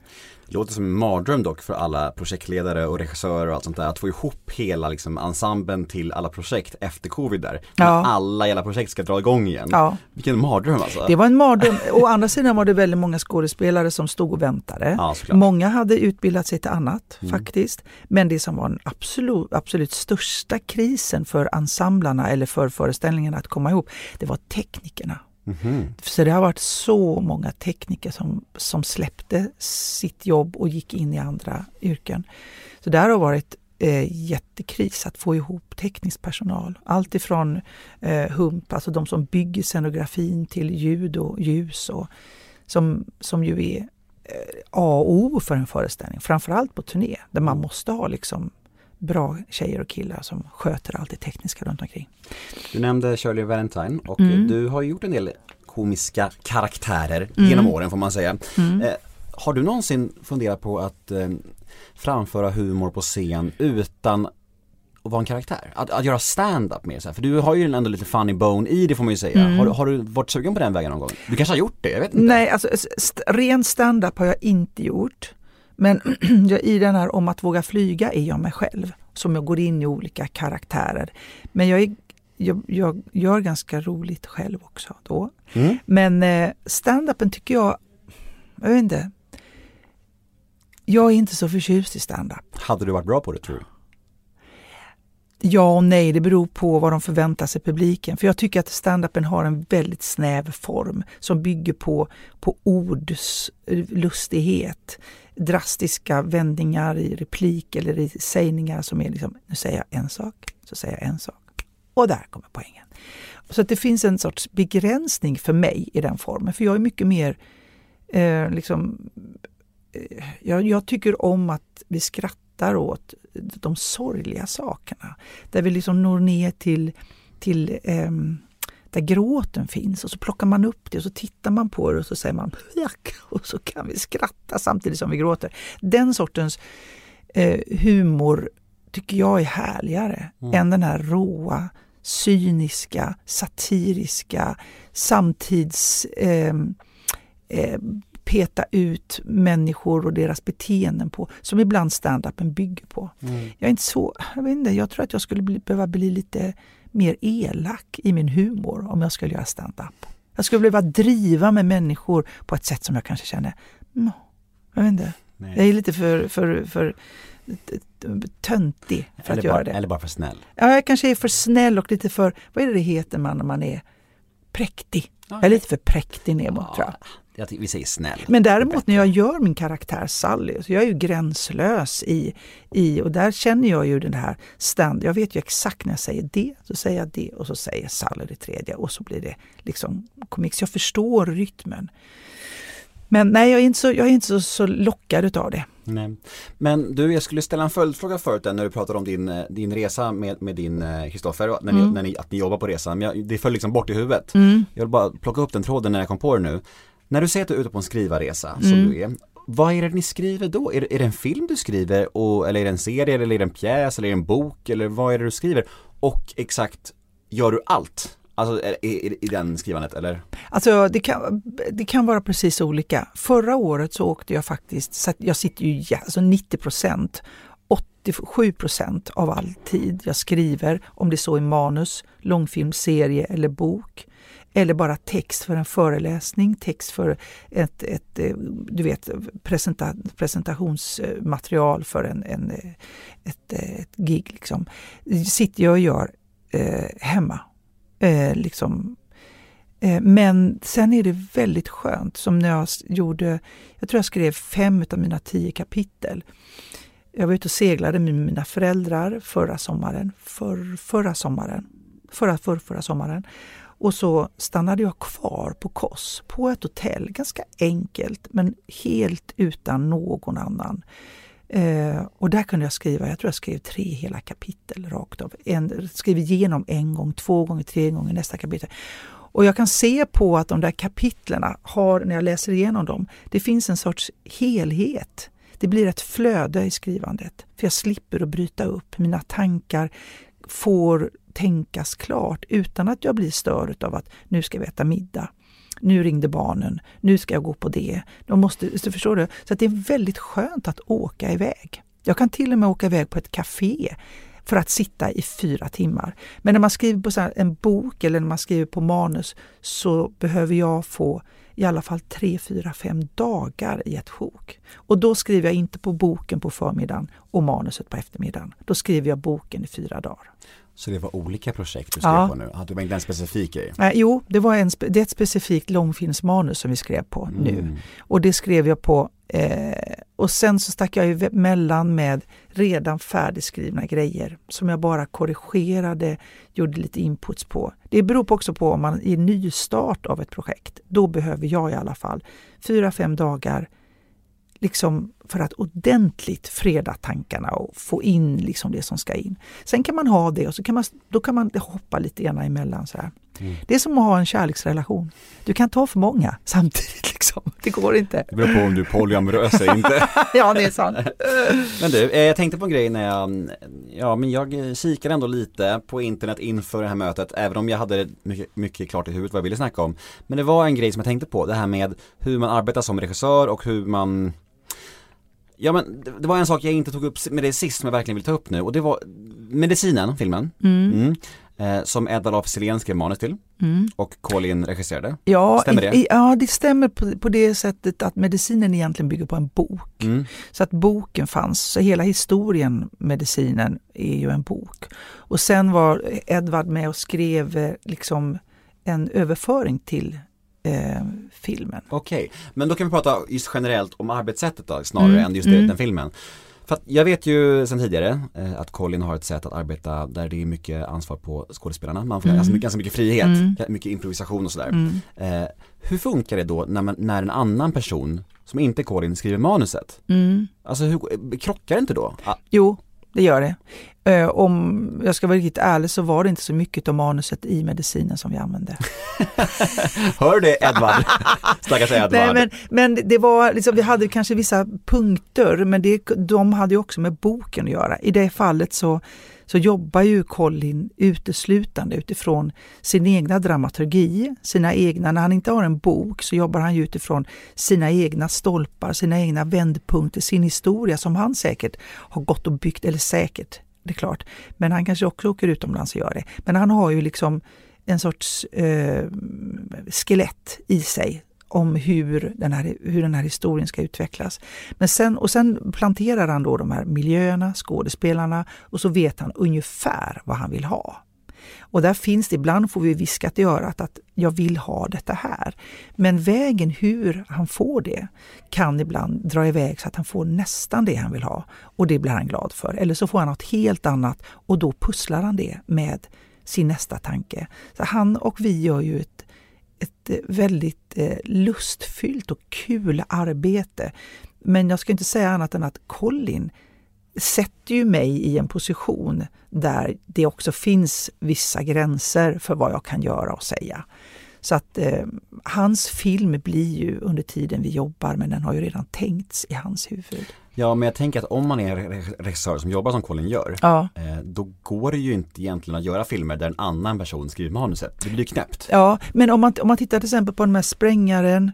Det låter som en mardröm dock för alla projektledare och regissörer och allt sånt där att få ihop hela liksom ensemblen till alla projekt efter covid där. Ja. alla hela projekt ska dra igång igen. Ja. Vilken mardröm alltså. Det var en mardröm. Å andra sidan var det väldigt många skådespelare som stod och väntade. Ja, många hade utbildat sig till annat mm. faktiskt. Men det som var den absolut, absolut största krisen för ensemblarna eller för föreställningarna att komma ihop, det var teknikerna. Mm. Så det har varit så många tekniker som, som släppte sitt jobb och gick in i andra yrken. Så det har varit eh, jättekris att få ihop teknisk personal. Allt ifrån eh, HUMP, alltså de som bygger scenografin, till ljud och ljus och, som, som ju är eh, A och O för en föreställning, framförallt på turné där man måste ha liksom bra tjejer och killar som sköter allt det tekniska runt omkring. Du nämnde Shirley Valentine och mm. du har gjort en del komiska karaktärer mm. genom åren får man säga. Mm. Eh, har du någonsin funderat på att eh, framföra humor på scen utan att vara en karaktär? Att, att göra stand-up mer så här. för du har ju ändå lite funny bone i det får man ju säga. Mm. Har, har, du varit sugen på den vägen någon gång? Du kanske har gjort det, jag vet inte. Nej, alltså st ren stand-up har jag inte gjort. Men i den här om att våga flyga är jag mig själv, som jag går in i olika karaktärer. Men jag, är, jag, jag gör ganska roligt själv också då. Mm. Men eh, stand-upen tycker jag, jag vet inte, jag är inte så förtjust i stand-up. Hade du varit bra på det tror du? Ja och nej, det beror på vad de förväntar sig publiken. För jag tycker att standupen har en väldigt snäv form som bygger på, på ords lustighet. Drastiska vändningar i replik eller i sägningar som är liksom, nu säger jag en sak, så säger jag en sak. Och där kommer poängen. Så att det finns en sorts begränsning för mig i den formen. För jag är mycket mer eh, liksom, eh, jag, jag tycker om att vi skrattar åt de sorgliga sakerna. Där vi liksom når ner till, till eh, där gråten finns och så plockar man upp det och så tittar man på det och så säger man och så kan vi skratta samtidigt som vi gråter. Den sortens eh, humor tycker jag är härligare mm. än den här råa, cyniska, satiriska, samtids eh, eh, peta ut människor och deras beteenden på, som ibland standupen bygger på. Mm. Jag är inte så, jag vet inte, jag tror att jag skulle bli, behöva bli lite mer elak i min humor om jag skulle göra standup. Jag skulle behöva driva med människor på ett sätt som jag kanske känner, no, jag vet inte, Nej. jag är lite för, för, för töntig för eller att göra bara, det. Eller bara för snäll. Ja, jag kanske är för snäll och lite för, vad är det det heter man när man är präktig? Okay. Jag är lite för präktig Nemo ja. tror jag vi säger snäll. Men däremot när jag gör min karaktär Sally, så jag är ju gränslös i, i och där känner jag ju den här stand. Jag vet ju exakt när jag säger det, så säger jag det och så säger Sally det tredje och så blir det liksom komik. Jag förstår rytmen. Men nej, jag är inte så, jag är inte så, så lockad utav det. Nej. Men du, jag skulle ställa en följdfråga förut när du pratade om din, eh, din resa med, med din Kristoffer, när, Mm. när ni, att ni jobbar på resan. Men jag, det föll liksom bort i huvudet. Mm. Jag vill bara plocka upp den tråden när jag kom på det nu. När du säger att du är ute på en skrivarresa, som Mm. du är, vad är det ni skriver då? Är, det- är det en film du skriver, och, eller är det en serie, eller är det en pjäs, eller är det en bok, eller vad är det du skriver? Och exakt, gör du allt? Alltså i, den skrivandet, eller? Alltså det kan, det kan vara precis olika. Förra året så åkte jag faktiskt, så jag sitter ju alltså 90 procent, 87 procent av all tid jag skriver, om det så är manus, långfilm, serie eller bok. Eller bara text för en föreläsning, text för ett, ett eh, du vet, presenta, presentationsmaterial för en, en, ett, ett gig. Liksom. sitter jag och gör eh, hemma. Eh, liksom Eh, Men sen är det väldigt skönt, som när jag gjorde, jag tror jag skrev fem av mina tio kapitel. Jag var ute och seglade med mina föräldrar förra sommaren, för, förra sommaren, förra, för, förra sommaren. Och så stannade jag kvar på Kos, på ett hotell, ganska enkelt men helt utan någon annan. Eh, och där kunde jag skriva, jag tror jag skrev tre hela kapitel rakt av. En, skrev igenom en gång, två gånger, tre gånger nästa kapitel. Och jag kan se på att de där kapitlerna har, när jag läser igenom dem, det finns en sorts helhet. Det blir ett flöde i skrivandet. För jag slipper att bryta upp. Mina tankar får tänkas klart utan att jag blir störd av att nu ska vi äta middag. Nu ringde barnen, nu ska jag gå på det. De måste, så förstår du? Så att det är väldigt skönt att åka iväg. Jag kan till och med åka iväg på ett café för att sitta i fyra timmar. Men när man skriver på så här en bok eller när man skriver på manus så behöver jag få i alla fall tre, fyra, fem dagar i ett sjok. Och då skriver jag inte på boken på förmiddagen och manuset på eftermiddagen. Då skriver jag boken i fyra dagar. Så det var olika projekt du skrev Ja. på nu? Ah, det var inte en specifik grej? Nej, jo, det, var en, det är ett specifikt långfilmsmanus som vi skrev på nu. Mm. Och det skrev jag på eh, och sen så stack jag emellan med redan färdigskrivna grejer som jag bara korrigerade, gjorde lite inputs på. Det beror på också på om man är nystart av ett projekt. Då behöver jag i alla fall fyra, fem dagar liksom för att ordentligt freda tankarna och få in liksom det som ska in. Sen kan man ha det och så kan man, då kan man hoppa lite gärna emellan. Så här. Mm. Det är som att ha en kärleksrelation. Du kan ta för många samtidigt. Liksom. Det går inte. Det beror på om du är polyamorös eller inte. Ja, det är sant. Men du, eh, jag tänkte på en grej när jag, ja men jag eh, kikade ändå lite på internet inför det här mötet, även om jag hade mycket, mycket klart i huvudet vad jag ville snacka om. Men det var en grej som jag tänkte på, det här med hur man arbetar som regissör och hur man Ja men det- var en sak jag inte tog upp med det sist som jag verkligen vill ta upp nu och det var Medicinen, filmen, Mm. mm. Eh, som Edda af Sillén skrev manus till Mm. och Colin regisserade. Ja, Stämmer det? I, ja, det stämmer på, på det sättet att medicinen egentligen bygger på en bok. Mm. Så att boken fanns, så hela historien, medicinen, är ju en bok. Och sen var Edvard med och skrev eh, liksom en överföring till eh, filmen. Okej, men då kan vi prata just generellt om arbetssättet då, snarare Mm, än just mm. den filmen. För att jag vet ju sedan tidigare eh, att Colin har ett sätt att arbeta där det är mycket ansvar på skådespelarna. Man får Mm. ganska, mycket, ganska mycket frihet, Mm. mycket improvisation och sådär. Mm. Eh, hur funkar det då när, man, när en annan person som inte är Colin skriver manuset? Mm. Alltså hur, krockar det inte då? Ah, Jo, det gör det. Eh, om jag ska vara riktigt ärlig så var det inte så mycket av manuset i medicinen som vi använde. hör du det Edvard? Stackars Edvard. Nej, men, men det var liksom, vi hade kanske vissa punkter, men det, de hade ju också med boken att göra. I det fallet så, så jobbar ju Colin uteslutande utifrån sin egna dramaturgi, sina egna, när han inte har en bok så jobbar han ju utifrån sina egna stolpar, sina egna vändpunkter, sin historia som han säkert har gått och byggt, eller säkert, det är klart, men han kanske också åker utomlands och gör det. Men han har ju liksom en sorts eh, skelett i sig om hur den, här, hur den här historien ska utvecklas. Men sen, och sen planterar han då de här miljöerna, skådespelarna och så vet han ungefär vad han vill ha. Och där finns det, ibland får vi viskat i örat att jag vill ha detta här. Men vägen hur han får det kan ibland dra iväg så att han får nästan det han vill ha. Och det blir han glad för. Eller så får han något helt annat och då pusslar han det med sin nästa tanke. Så han och vi gör ju ett ett väldigt eh, lustfyllt och kul arbete. Men jag ska inte säga annat än att Colin sätter ju mig i en position där det också finns vissa gränser för vad jag kan göra och säga. Så att eh, hans film blir ju under tiden vi jobbar, men den har ju redan tänkts i hans huvud. Ja, men jag tänker att om man är regissör som jobbar som Colin gör, Ja. eh, då går det ju inte egentligen att göra filmer där en annan person skriver manuset. Det blir knäppt. Ja, men om man, om man tittar till exempel på den här Sprängaren,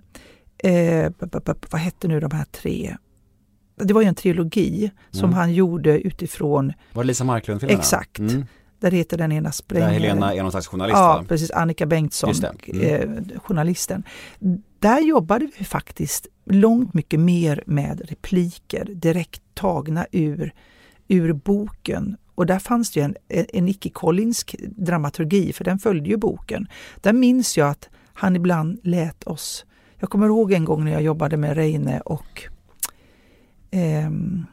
eh, vad hette nu de här tre? Det var ju en trilogi som Mm. han gjorde utifrån, Var det Lisa Marklund-filmerna? Exakt. Mm. där heter den ena Där Sprängaren. Helena är någon slags journalist Ja, va? precis. Annika Bengtsson. Mm. eh, journalisten. Där jobbade vi faktiskt långt mycket mer med repliker direkt tagna ur, ur boken. Och där fanns det en, en icke-collinsk dramaturgi, för den följde ju boken. Där minns jag att han ibland lät oss... Jag kommer ihåg en gång när jag jobbade med Reine och ehm,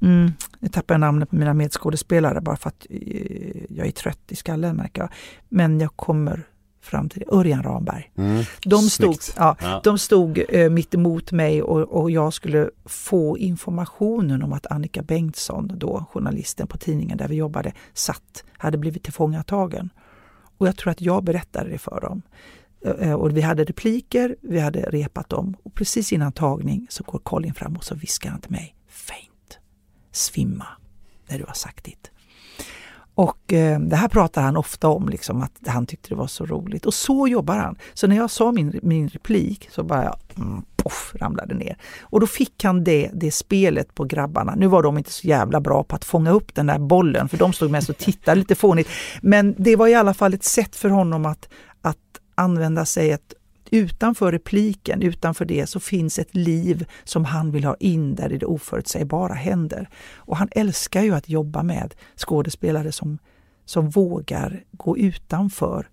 Mm, nu tappar jag namnet på mina medskådespelare bara för att eh, jag är trött i skallen märker jag. Men jag kommer fram till det. Örjan Ramberg. Mm. De stod, ja, Ja. de stod eh, mitt emot mig och, och jag skulle få informationen om att Annika Bengtsson, då journalisten på tidningen där vi jobbade, satt, hade blivit tillfångatagen. Och jag tror att jag berättade det för dem. Eh, eh, och vi hade repliker, vi hade repat dem och precis innan tagning så går Colin fram och så viskar han till mig, faint, svimma när du har sagt ditt. Och eh, det här pratar han ofta om, liksom, att han tyckte det var så roligt. Och så jobbar han. Så när jag sa min, min replik så bara mm, poff, ramlade ner. Och då fick han det, det spelet på grabbarna. Nu var de inte så jävla bra på att fånga upp den där bollen, för de stod mest och tittade lite fånigt. Men det var i alla fall ett sätt för honom att använda sig ett Utanför repliken, utanför det, så finns ett liv som han vill ha in där det oförutsägbara händer. Och han älskar ju att jobba med skådespelare som, som vågar gå utanför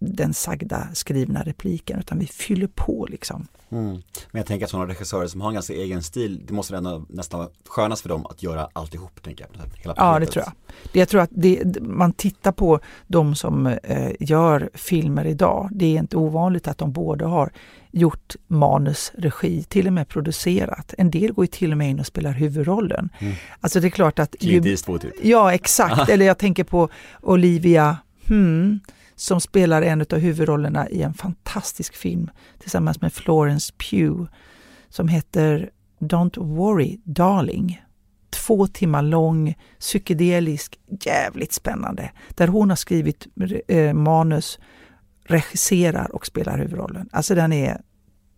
den sagda skrivna repliken, utan vi fyller på liksom. Mm. Men jag tänker att sådana regissörer som har en ganska egen stil, det måste ändå nästan vara skönast för dem att göra alltihop, tänker jag. Hela Ja, det tror jag. Det, jag tror att det, man tittar på de som eh, gör filmer idag. Det är inte ovanligt att de både har gjort manus, regi, till och med producerat. En del går ju till och med in och spelar huvudrollen. Mm. Alltså det är klart att... Clint Eastwood typ. Ja, exakt. Eller jag tänker på Olivia hmm, som spelar en av huvudrollerna i en fantastisk film tillsammans med Florence Pugh som heter Don't worry darling. Två timmar lång, psykedelisk, jävligt spännande. Där hon har skrivit eh, manus, regisserar och spelar huvudrollen. Alltså den är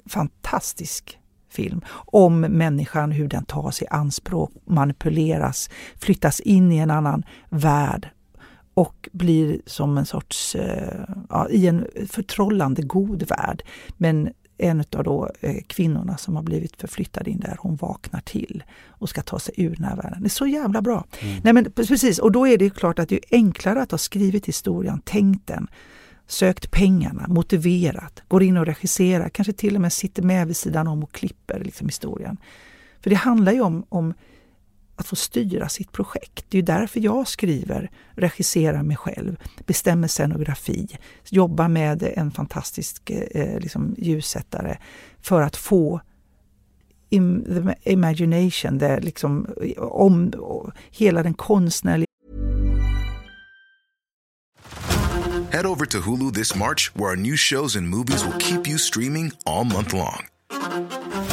fantastisk film om människan, hur den tas i anspråk, manipuleras, flyttas in i en annan värld och blir som en sorts, eh, ja, i en förtrollande god värld. Men en av då eh, kvinnorna som har blivit förflyttad in där, hon vaknar till och ska ta sig ur den här världen. Det är så jävla bra. Nej men precis, och då är det ju klart att det är enklare att ha skrivit historien, tänkt den, sökt pengarna, motiverat, går in och regisserar, kanske till och med sitter med vid sidan om och klipper liksom, historien. För det handlar ju om, om att få styra sitt projekt. Det är ju därför jag skriver, regisserar mig själv, bestämmer scenografi, jobbar med en fantastisk eh, liksom, ljussättare för att få im, the imagination, det liksom, om hela den konstnärliga Head over to Hulu this March, where our new shows and movies will keep you streaming all month long.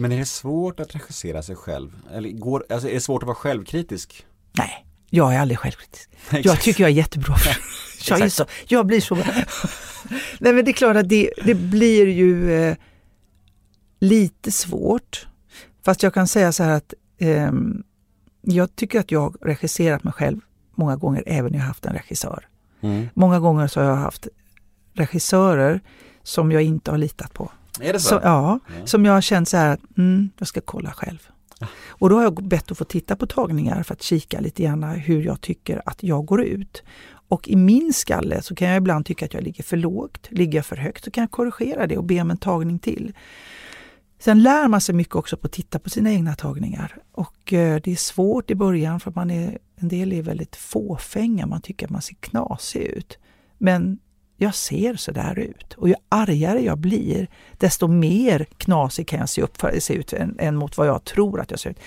Men är det svårt att regissera sig själv? Eller går, alltså är det svårt att vara självkritisk? Nej, jag är aldrig självkritisk. Jag tycker jag är jättebra. Jag, är så, jag blir så bra. Nej men det är klart att det, det blir ju eh, lite svårt. Fast jag kan säga så här att ehm, jag tycker att jag regisserat mig själv många gånger även när jag haft en regissör. Mm. Många gånger så har jag haft regissörer som jag inte har litat på. Är det så? Så, ja, som jag har känt så här att mm, jag ska kolla själv. Och då har jag bett att få titta på tagningar för att kika lite grann hur jag tycker att jag går ut. Och i min skalle så kan jag ibland tycka att jag ligger för lågt. Ligger jag för högt så kan jag korrigera det och be om en tagning till. Sen lär man sig mycket också på att titta på sina egna tagningar. Och eh, det är svårt i början för man är, en del är väldigt fåfänga, man tycker att man ser knasig ut. Men jag ser så där ut. Och ju argare jag blir, desto mer knasig kan jag se, upp för, se ut än, än mot vad jag tror att jag ser ut.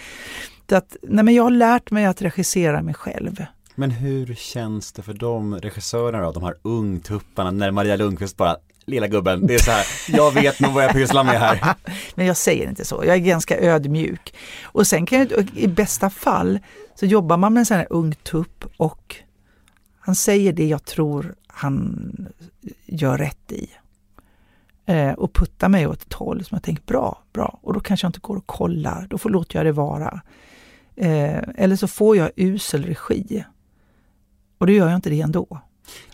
Så att, nej men jag har lärt mig att regissera mig själv. Men hur känns det för de regissörerna då, de här ungtupparna, när Maria Lundqvist bara Lilla gubben, det är så här, jag vet nog vad jag pysslar med här. Men jag säger inte så, jag är ganska ödmjuk. Och sen kan jag, i bästa fall så jobbar man med en sån här ung tupp och han säger det jag tror han gör rätt i. Eh, och puttar mig åt ett håll som jag tänker bra, bra. Och då kanske jag inte går och kollar, då får låter jag det vara. Eh, eller så får jag usel regi. Och då gör jag inte det ändå.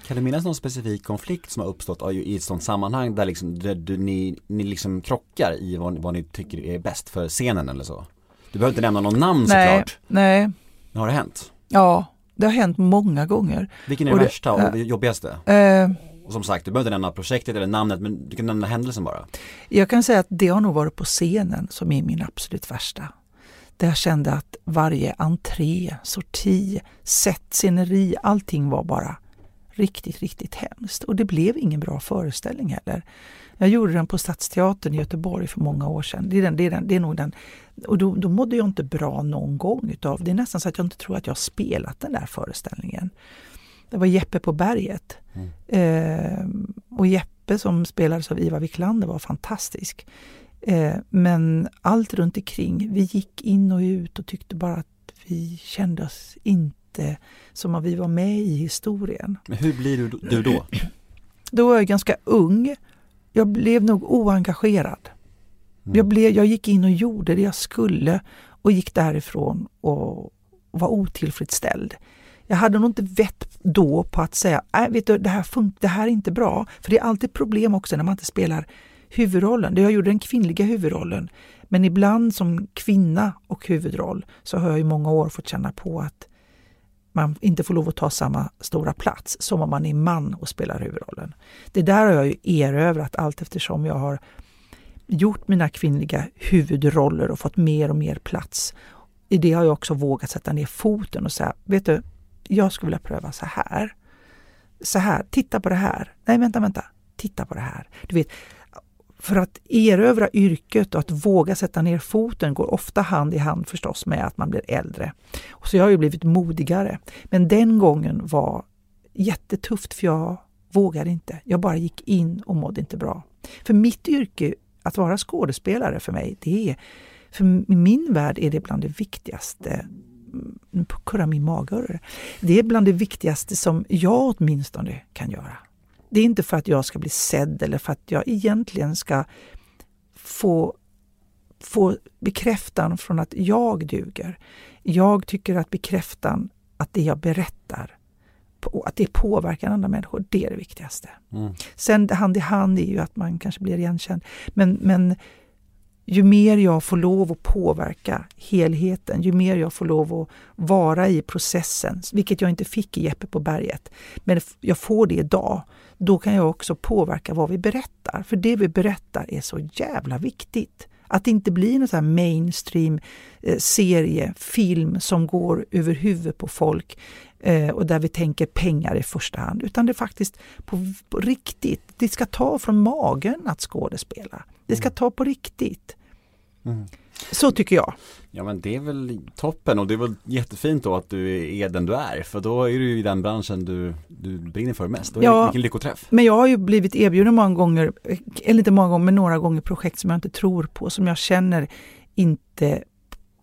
Kan du minnas någon specifik konflikt som har uppstått i ett sådant sammanhang där, liksom, där du, ni, ni liksom krockar i vad, vad ni tycker är bäst för scenen eller så? Du behöver inte nämna någon namn nej, såklart. Nej, Har det hänt? ja, det har hänt många gånger. Vilken är det- värsta och äh, det jobbigaste? Eh, Och som sagt, du behöver inte nämna projektet eller namnet men du kan nämna händelsen bara. Jag kan säga att det har nog varit på scenen som är min absolut värsta. Där jag kände att varje entré, sorti, sätt, sceneri, allting var bara riktigt, riktigt hemskt. Och det blev ingen bra föreställning heller. Jag gjorde den på Stadsteatern i Göteborg för många år sedan. Det är, den, det är, den, det är nog den. Och då, då mådde jag inte bra någon gång utav det. är nästan så att jag inte tror att jag har spelat den där föreställningen. Det var Jeppe på berget. Eh, och Jeppe som spelades av Ivar Wiklander var fantastisk. Eh, men allt runt omkring, vi gick in och ut och tyckte bara att vi kände oss inte som att vi var med i historien. Men hur blir du, du då? Då var jag ganska ung. Jag blev nog oengagerad. Jag, blev, jag gick in och gjorde det jag skulle och gick därifrån och var otillfredsställd. Jag hade nog inte vett då på att säga, nej vet du, det här, fun- det här är inte bra. För det är alltid problem också när man inte spelar huvudrollen. Jag gjorde den kvinnliga huvudrollen. Men ibland som kvinna och huvudroll så har jag i många år fått känna på att man inte får lov att ta samma stora plats som om man är man och spelar huvudrollen. Det där har jag ju erövrat allt eftersom jag har gjort mina kvinnliga huvudroller och fått mer och mer plats. I det har jag också vågat sätta ner foten och säga, vet du, jag skulle vilja pröva så här. Så här, titta på det här. Nej, vänta, vänta, titta på det här. Du vet, för att erövra yrket och att våga sätta ner foten går ofta hand i hand förstås med att man blir äldre. Och så jag har ju blivit modigare. Men den gången var jättetufft för jag vågade inte. Jag bara gick in och mådde inte bra. För mitt yrke, att vara skådespelare för mig, det är, för i min värld är det bland det viktigaste mm, nu kurrar min mage. Det är bland det viktigaste som jag åtminstone kan göra. Det är inte för att jag ska bli sedd eller för att jag egentligen ska få, få bekräftan från att jag duger. Jag tycker att bekräftan att det jag berättar, att det påverkar andra människor, det är det viktigaste. Mm. Sen hand i hand är ju att man kanske blir igenkänd. Men, men ju mer jag får lov att påverka helheten, ju mer jag får lov att vara i processen, vilket jag inte fick i Jeppe på berget, men jag får det idag, då kan jag också påverka vad vi berättar. För det vi berättar är så jävla viktigt. Att det inte blir någon här mainstream eh, serie, film som går över huvudet på folk eh, och där vi tänker pengar i första hand, utan det är faktiskt på, på riktigt. Det ska ta från magen att skådespela. Det ska ta på riktigt. Så tycker jag. Ja men det är väl toppen och det är väl jättefint då att du är den du är för då är du i den branschen du, du brinner för mest. Då är Ja. det, vilken lyckoträff. Men jag har ju blivit erbjuden många gånger, eller inte många gånger, men några gånger projekt som jag inte tror på, som jag känner inte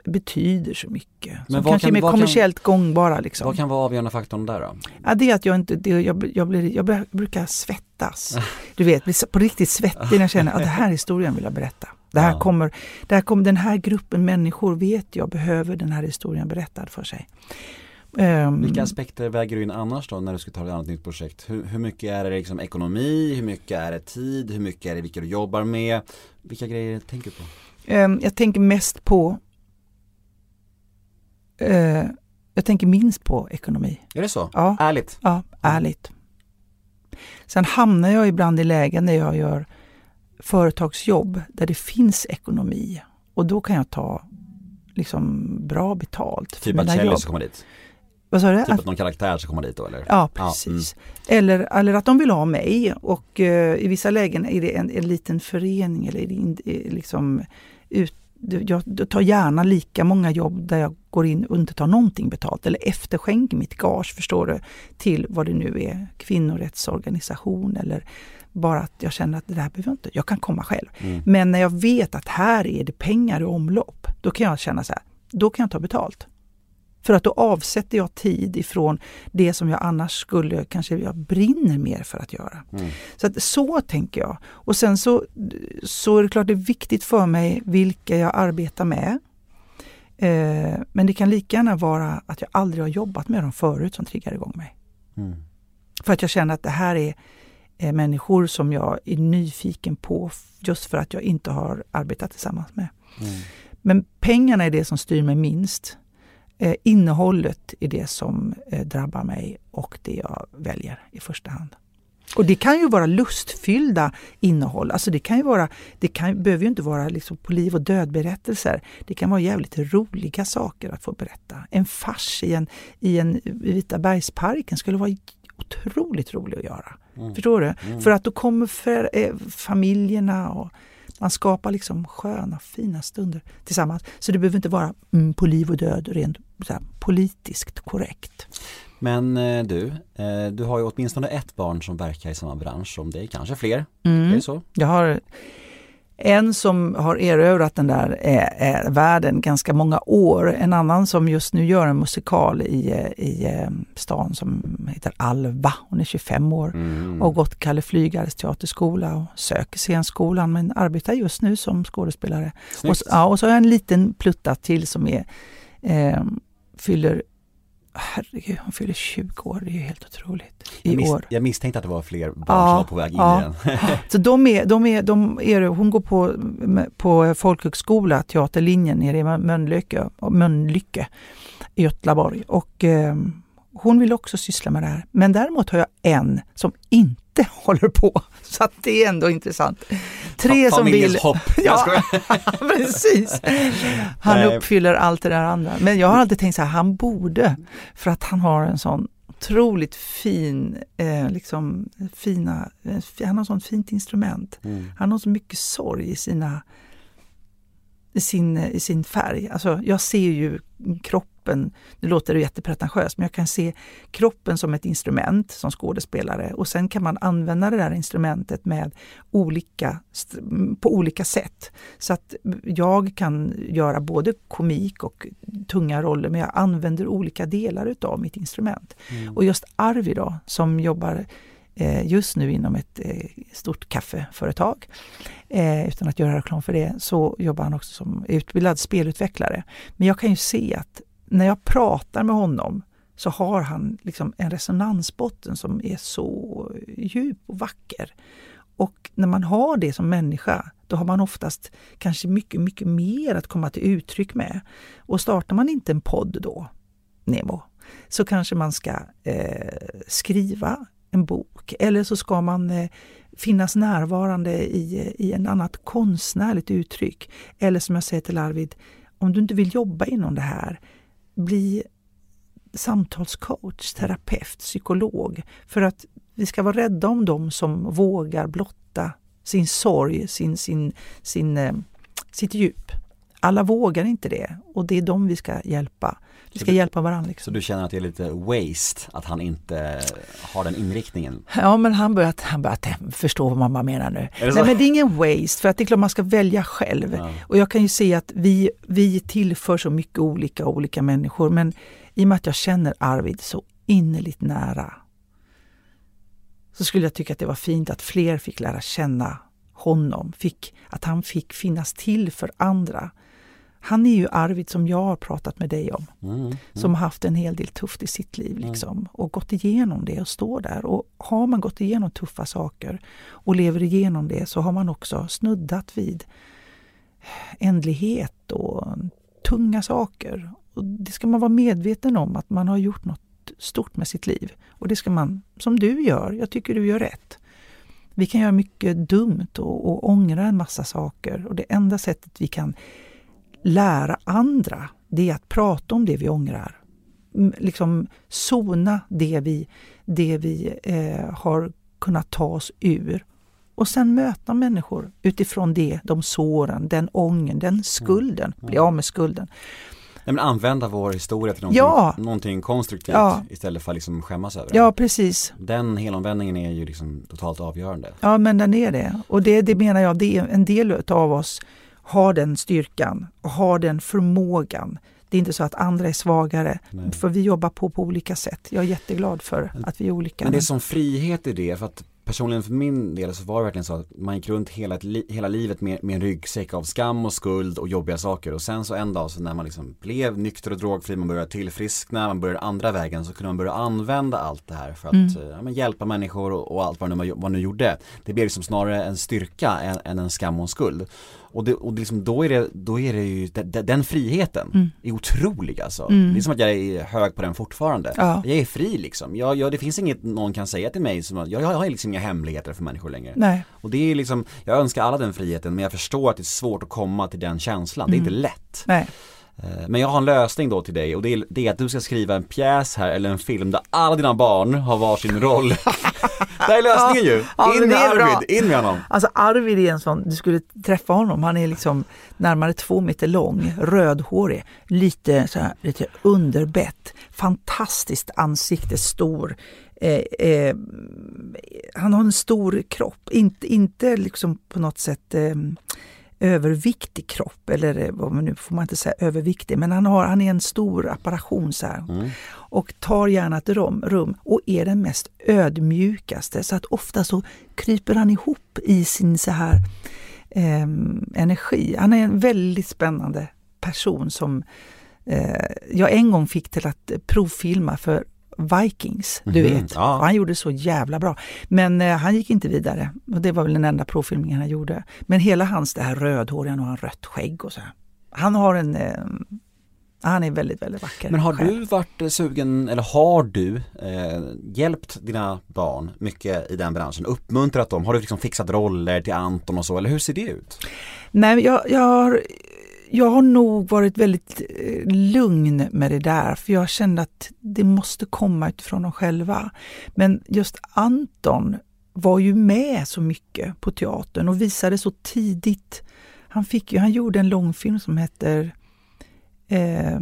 betyder så mycket. Men Som kanske kan- är mer vad kan- kommersiellt gångbara. Liksom. Vad kan vara avgörande faktorn där då? Ja, det är att jag inte, det, jag, jag, blir, jag brukar svettas. Du vet, blir på riktigt svettig när jag känner att den här historien vill jag berätta. Det här Ja. kommer, det här kommer, den här gruppen människor vet jag behöver den här historien berättad för sig. Ehm, Vilka aspekter väger du in annars då när du ska ta ett annat nytt projekt? Hur, hur mycket är det liksom ekonomi, hur mycket är det tid, hur mycket är det vilka du jobbar med? Vilka grejer tänker du på? ehm, jag tänker mest på eh, jag tänker minst på ekonomi. Är det så? Ja. Ärligt? Ja, ärligt. Sen hamnar jag ibland i lägen när jag gör företagsjobb där det finns ekonomi och då kan jag ta liksom bra betalt för Typ att Kjell ska komma dit? Vad sa du? Typ att någon karaktär ska komma dit då eller? Ja, precis. Eller, eller att de vill ha mig och eh, i vissa lägen är det en, en liten förening eller är det in, eh, liksom ut, jag, jag tar gärna lika många jobb där jag går in och inte tar någonting betalt eller efterskänker mitt gage, förstår du, till vad det nu är, kvinnorättsorganisation eller bara att jag känner att det där behöver jag inte, jag kan komma själv. Mm. Men när jag vet att här är det pengar i omlopp, då kan jag känna så här, då kan jag ta betalt. För att då avsätter jag tid ifrån det som jag annars skulle, kanske jag brinner mer för att göra. Mm. Så att så tänker jag. Och sen så, så är det klart det är viktigt för mig vilka jag arbetar med. Eh, men det kan lika gärna vara att jag aldrig har jobbat med dem förut som triggar igång mig. Mm. För att jag känner att det här är människor som jag är nyfiken på just för att jag inte har arbetat tillsammans med. Mm. Men pengarna är det som styr mig minst. Eh, innehållet är det som eh, drabbar mig och det jag väljer i första hand. Och det kan ju vara lustfyllda innehåll. Alltså det kan ju vara, det kan, behöver ju inte vara liksom på liv och död berättelser. Det kan vara jävligt roliga saker att få berätta. En fars i en, i en Vita bergsparken skulle vara otroligt rolig att göra. Förstår du? För att då kommer för, eh, familjerna och man skapar liksom sköna, fina stunder tillsammans. Så det behöver inte vara mm, på liv och död rent här, politiskt korrekt. Men eh, du, eh, du har ju åtminstone ett barn som verkar i samma bransch som dig, kanske fler? Mm. Är det så? Jag har en som har erövrat den där eh, eh, världen ganska många år. En annan som just nu gör en musikal i, eh, i eh, stan som heter Alva. Hon är 25 år Mm. och har gått Kalle Flygares teaterskola och söker scenskolan men arbetar just nu som skådespelare. Och, ja, och så har jag en liten plutta till som är, eh, fyller Herregud, hon fyller 20 år. Det är ju helt otroligt. I jag, mis- år. jag misstänkte att det var fler barn Ja, som var på väg in ja. i den. Så de är, de är, de är, hon går på, på folkhögskola, teaterlinjen nere i Mölnlycke, Mölnlycke i Götlaborg. Och eh, hon vill också syssla med det här. Men däremot har jag en som inte håller på. Så att det är ändå intressant. Tre som vill... hopp. Ja, precis. Han Nej. uppfyller allt det där andra. Men jag har alltid tänkt så här, han borde, för att han har en sån otroligt fin, eh, liksom fina, eh, han har sånt fint instrument. Mm. Han har så mycket sorg i sina i sin, i sin färg. Alltså jag ser ju kroppen, nu låter det jättepretentiöst, men jag kan se kroppen som ett instrument som skådespelare och sen kan man använda det där instrumentet med olika, på olika sätt. Så att jag kan göra både komik och tunga roller men jag använder olika delar utav mitt instrument. Och just Arvid då, som jobbar eh, just nu inom ett eh, stort kaffeföretag. Eh, utan att göra reklam för det så jobbar han också som utbildad spelutvecklare. Men jag kan ju se att när jag pratar med honom så har han liksom en resonansbotten som är så djup och vacker. Och när man har det som människa, då har man oftast kanske mycket, mycket mer att komma till uttryck med. Och startar man inte en podd då, Nemo, så kanske man ska eh, skriva en bok eller så ska man eh, finnas närvarande i, i en annat konstnärligt uttryck. Eller som jag säger till Arvid, om du inte vill jobba inom det här, bli samtalscoach, terapeut, psykolog. För att vi ska vara rädda om dem som vågar blotta sin sorg, sin, sin, sin, eh, sitt djup. Alla vågar inte det och det är dem vi ska hjälpa. Vi ska Så hjälpa varandra. Så Liksom. du känner att det är lite waste att han inte har den inriktningen? Ja, men han börjat, han börjat förstå vad mamma menar nu. så? Nej, men det är ingen waste, för att det är klart man ska välja själv. Ja. Och jag kan ju se att vi, vi tillför så mycket olika olika människor, men i och med att jag känner Arvid så innerligt nära så skulle jag tycka att det var fint att fler fick lära känna honom, fick, att han fick finnas till för andra. Han är ju Arvid som jag har pratat med dig om. Mm. Som har haft en hel del tufft i sitt liv liksom, och gått igenom det och står där. Och har man gått igenom tuffa saker och lever igenom det så har man också snuddat vid ändlighet och tunga saker. Och det ska man vara medveten om att man har gjort något stort med sitt liv. Och det ska man, som du gör, jag tycker du gör rätt. Vi kan göra mycket dumt och, och ångra en massa saker och det enda sättet vi kan lära andra, det är att prata om det vi ångrar. Liksom sona det vi, det vi eh, har kunnat ta oss ur. Och sen möta människor utifrån det, de såren, den ången, den skulden. Bli av med skulden. Nej, men använda vår historia till någonting, Ja. någonting konstruktivt Ja. istället för att liksom skämmas över Ja, den. precis. Den helomvändningen är ju liksom totalt avgörande. Ja, men den är det. Och det, det menar jag, det är en del av oss har den styrkan, har den förmågan. Det är inte så att andra är svagare, Nej. för vi jobbar på på olika sätt. Jag är jätteglad för att vi är olika. Men det är som frihet i det, för att personligen för min del så var det verkligen så att man gick runt hela, hela livet med, med en ryggsäck av skam och skuld och jobbiga saker och sen så en dag så när man liksom blev nykter och drogfri, man började tillfriskna, man började andra vägen så kunde man börja använda allt det här för att Mm. eh, ja, hjälpa människor och, och allt vad man nu, vad man nu gjorde. Det blev liksom snarare en styrka än, än en skam och en skuld. Och, det, och liksom, då, är det, då är det ju, de- de- den friheten Mm. är otrolig alltså. Det är som att jag är hög på den fortfarande. Ja. Jag är fri liksom. Jag, jag, det finns inget någon kan säga till mig som jag, jag har liksom inga hemligheter för människor längre. Nej. Och det är liksom, jag önskar alla den friheten men jag förstår att det är svårt att komma till den känslan. Det är inte lätt. Nej. Eh, Men jag har en lösning då till dig och det är, det är att du ska skriva en pjäs här eller en film där alla dina barn har varsin roll. det är lösningen ju! Ja, In med är bra. Arvid, in med honom! Alltså Arvid är en sån, du skulle träffa honom, han är liksom närmare två meter lång, rödhårig, lite, så här, lite underbett, fantastiskt ansikte, stor. Eh, eh, han har en stor kropp, inte, inte liksom på något sätt eh, överviktig kropp, eller eh, vad nu får man inte säga överviktig, men han, har, han är en stor apparation så här. Och tar gärna ett rum, rum och är den mest ödmjukaste så att ofta så kryper han ihop i sin så här ehm, energi. Han är en väldigt spännande person som eh, jag en gång fick till att provfilma för Vikings, du Mhm, vet. ja. Han gjorde så jävla bra. Men eh, han gick inte vidare. Och det var väl den enda provfilmningen han gjorde. Men hela hans det här rödhåriga och han rött skägg och så här. Han har en... Eh, han är väldigt, väldigt vacker. Men har själv. du varit eh, sugen, eller har du eh, hjälpt dina barn mycket i den branschen? Uppmuntrat dem? Har du liksom fixat roller till Anton och så, eller hur ser det ut? Nej, jag, jag, har, jag har nog varit väldigt eh, lugn med det där, för jag kände att det måste komma utifrån dem själva. Men just Anton var ju med så mycket på teatern och visade så tidigt. Han, fick ju, han gjorde en långfilm som heter eh,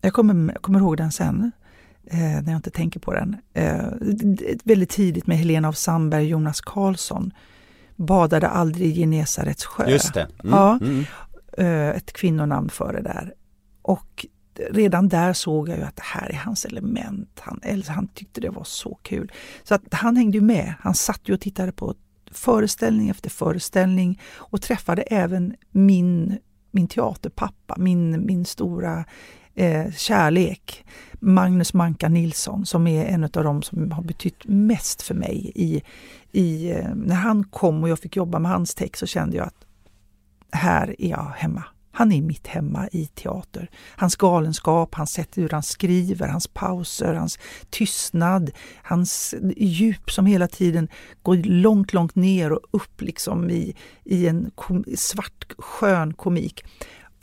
jag kommer, jag kommer ihåg den sen, eh, när jag inte tänker på den. Eh, väldigt tidigt med Helena av Sandberg och Jonas Karlsson. Badade aldrig i Genesarets sjö. Just det. Mm, Ja. Mm. Eh, ett kvinnonamn före där. Och redan där såg jag ju att det här är hans element. Han, eller han tyckte det var så kul. Så att han hängde med. Han satt ju och tittade på föreställning efter föreställning och träffade även min, min teaterpappa, min, min stora eh, kärlek. Magnus Manka Nilsson som är en av de som har betytt mest för mig. I, i, eh, när han kom och jag fick jobba med hans text så kände jag att här är jag hemma. Han är mitt hemma i teater. Hans galenskap, hans sätt hur han skriver, hans pauser, hans tystnad, hans djup som hela tiden går långt, långt ner och upp liksom i, i en kom, svart skön komik.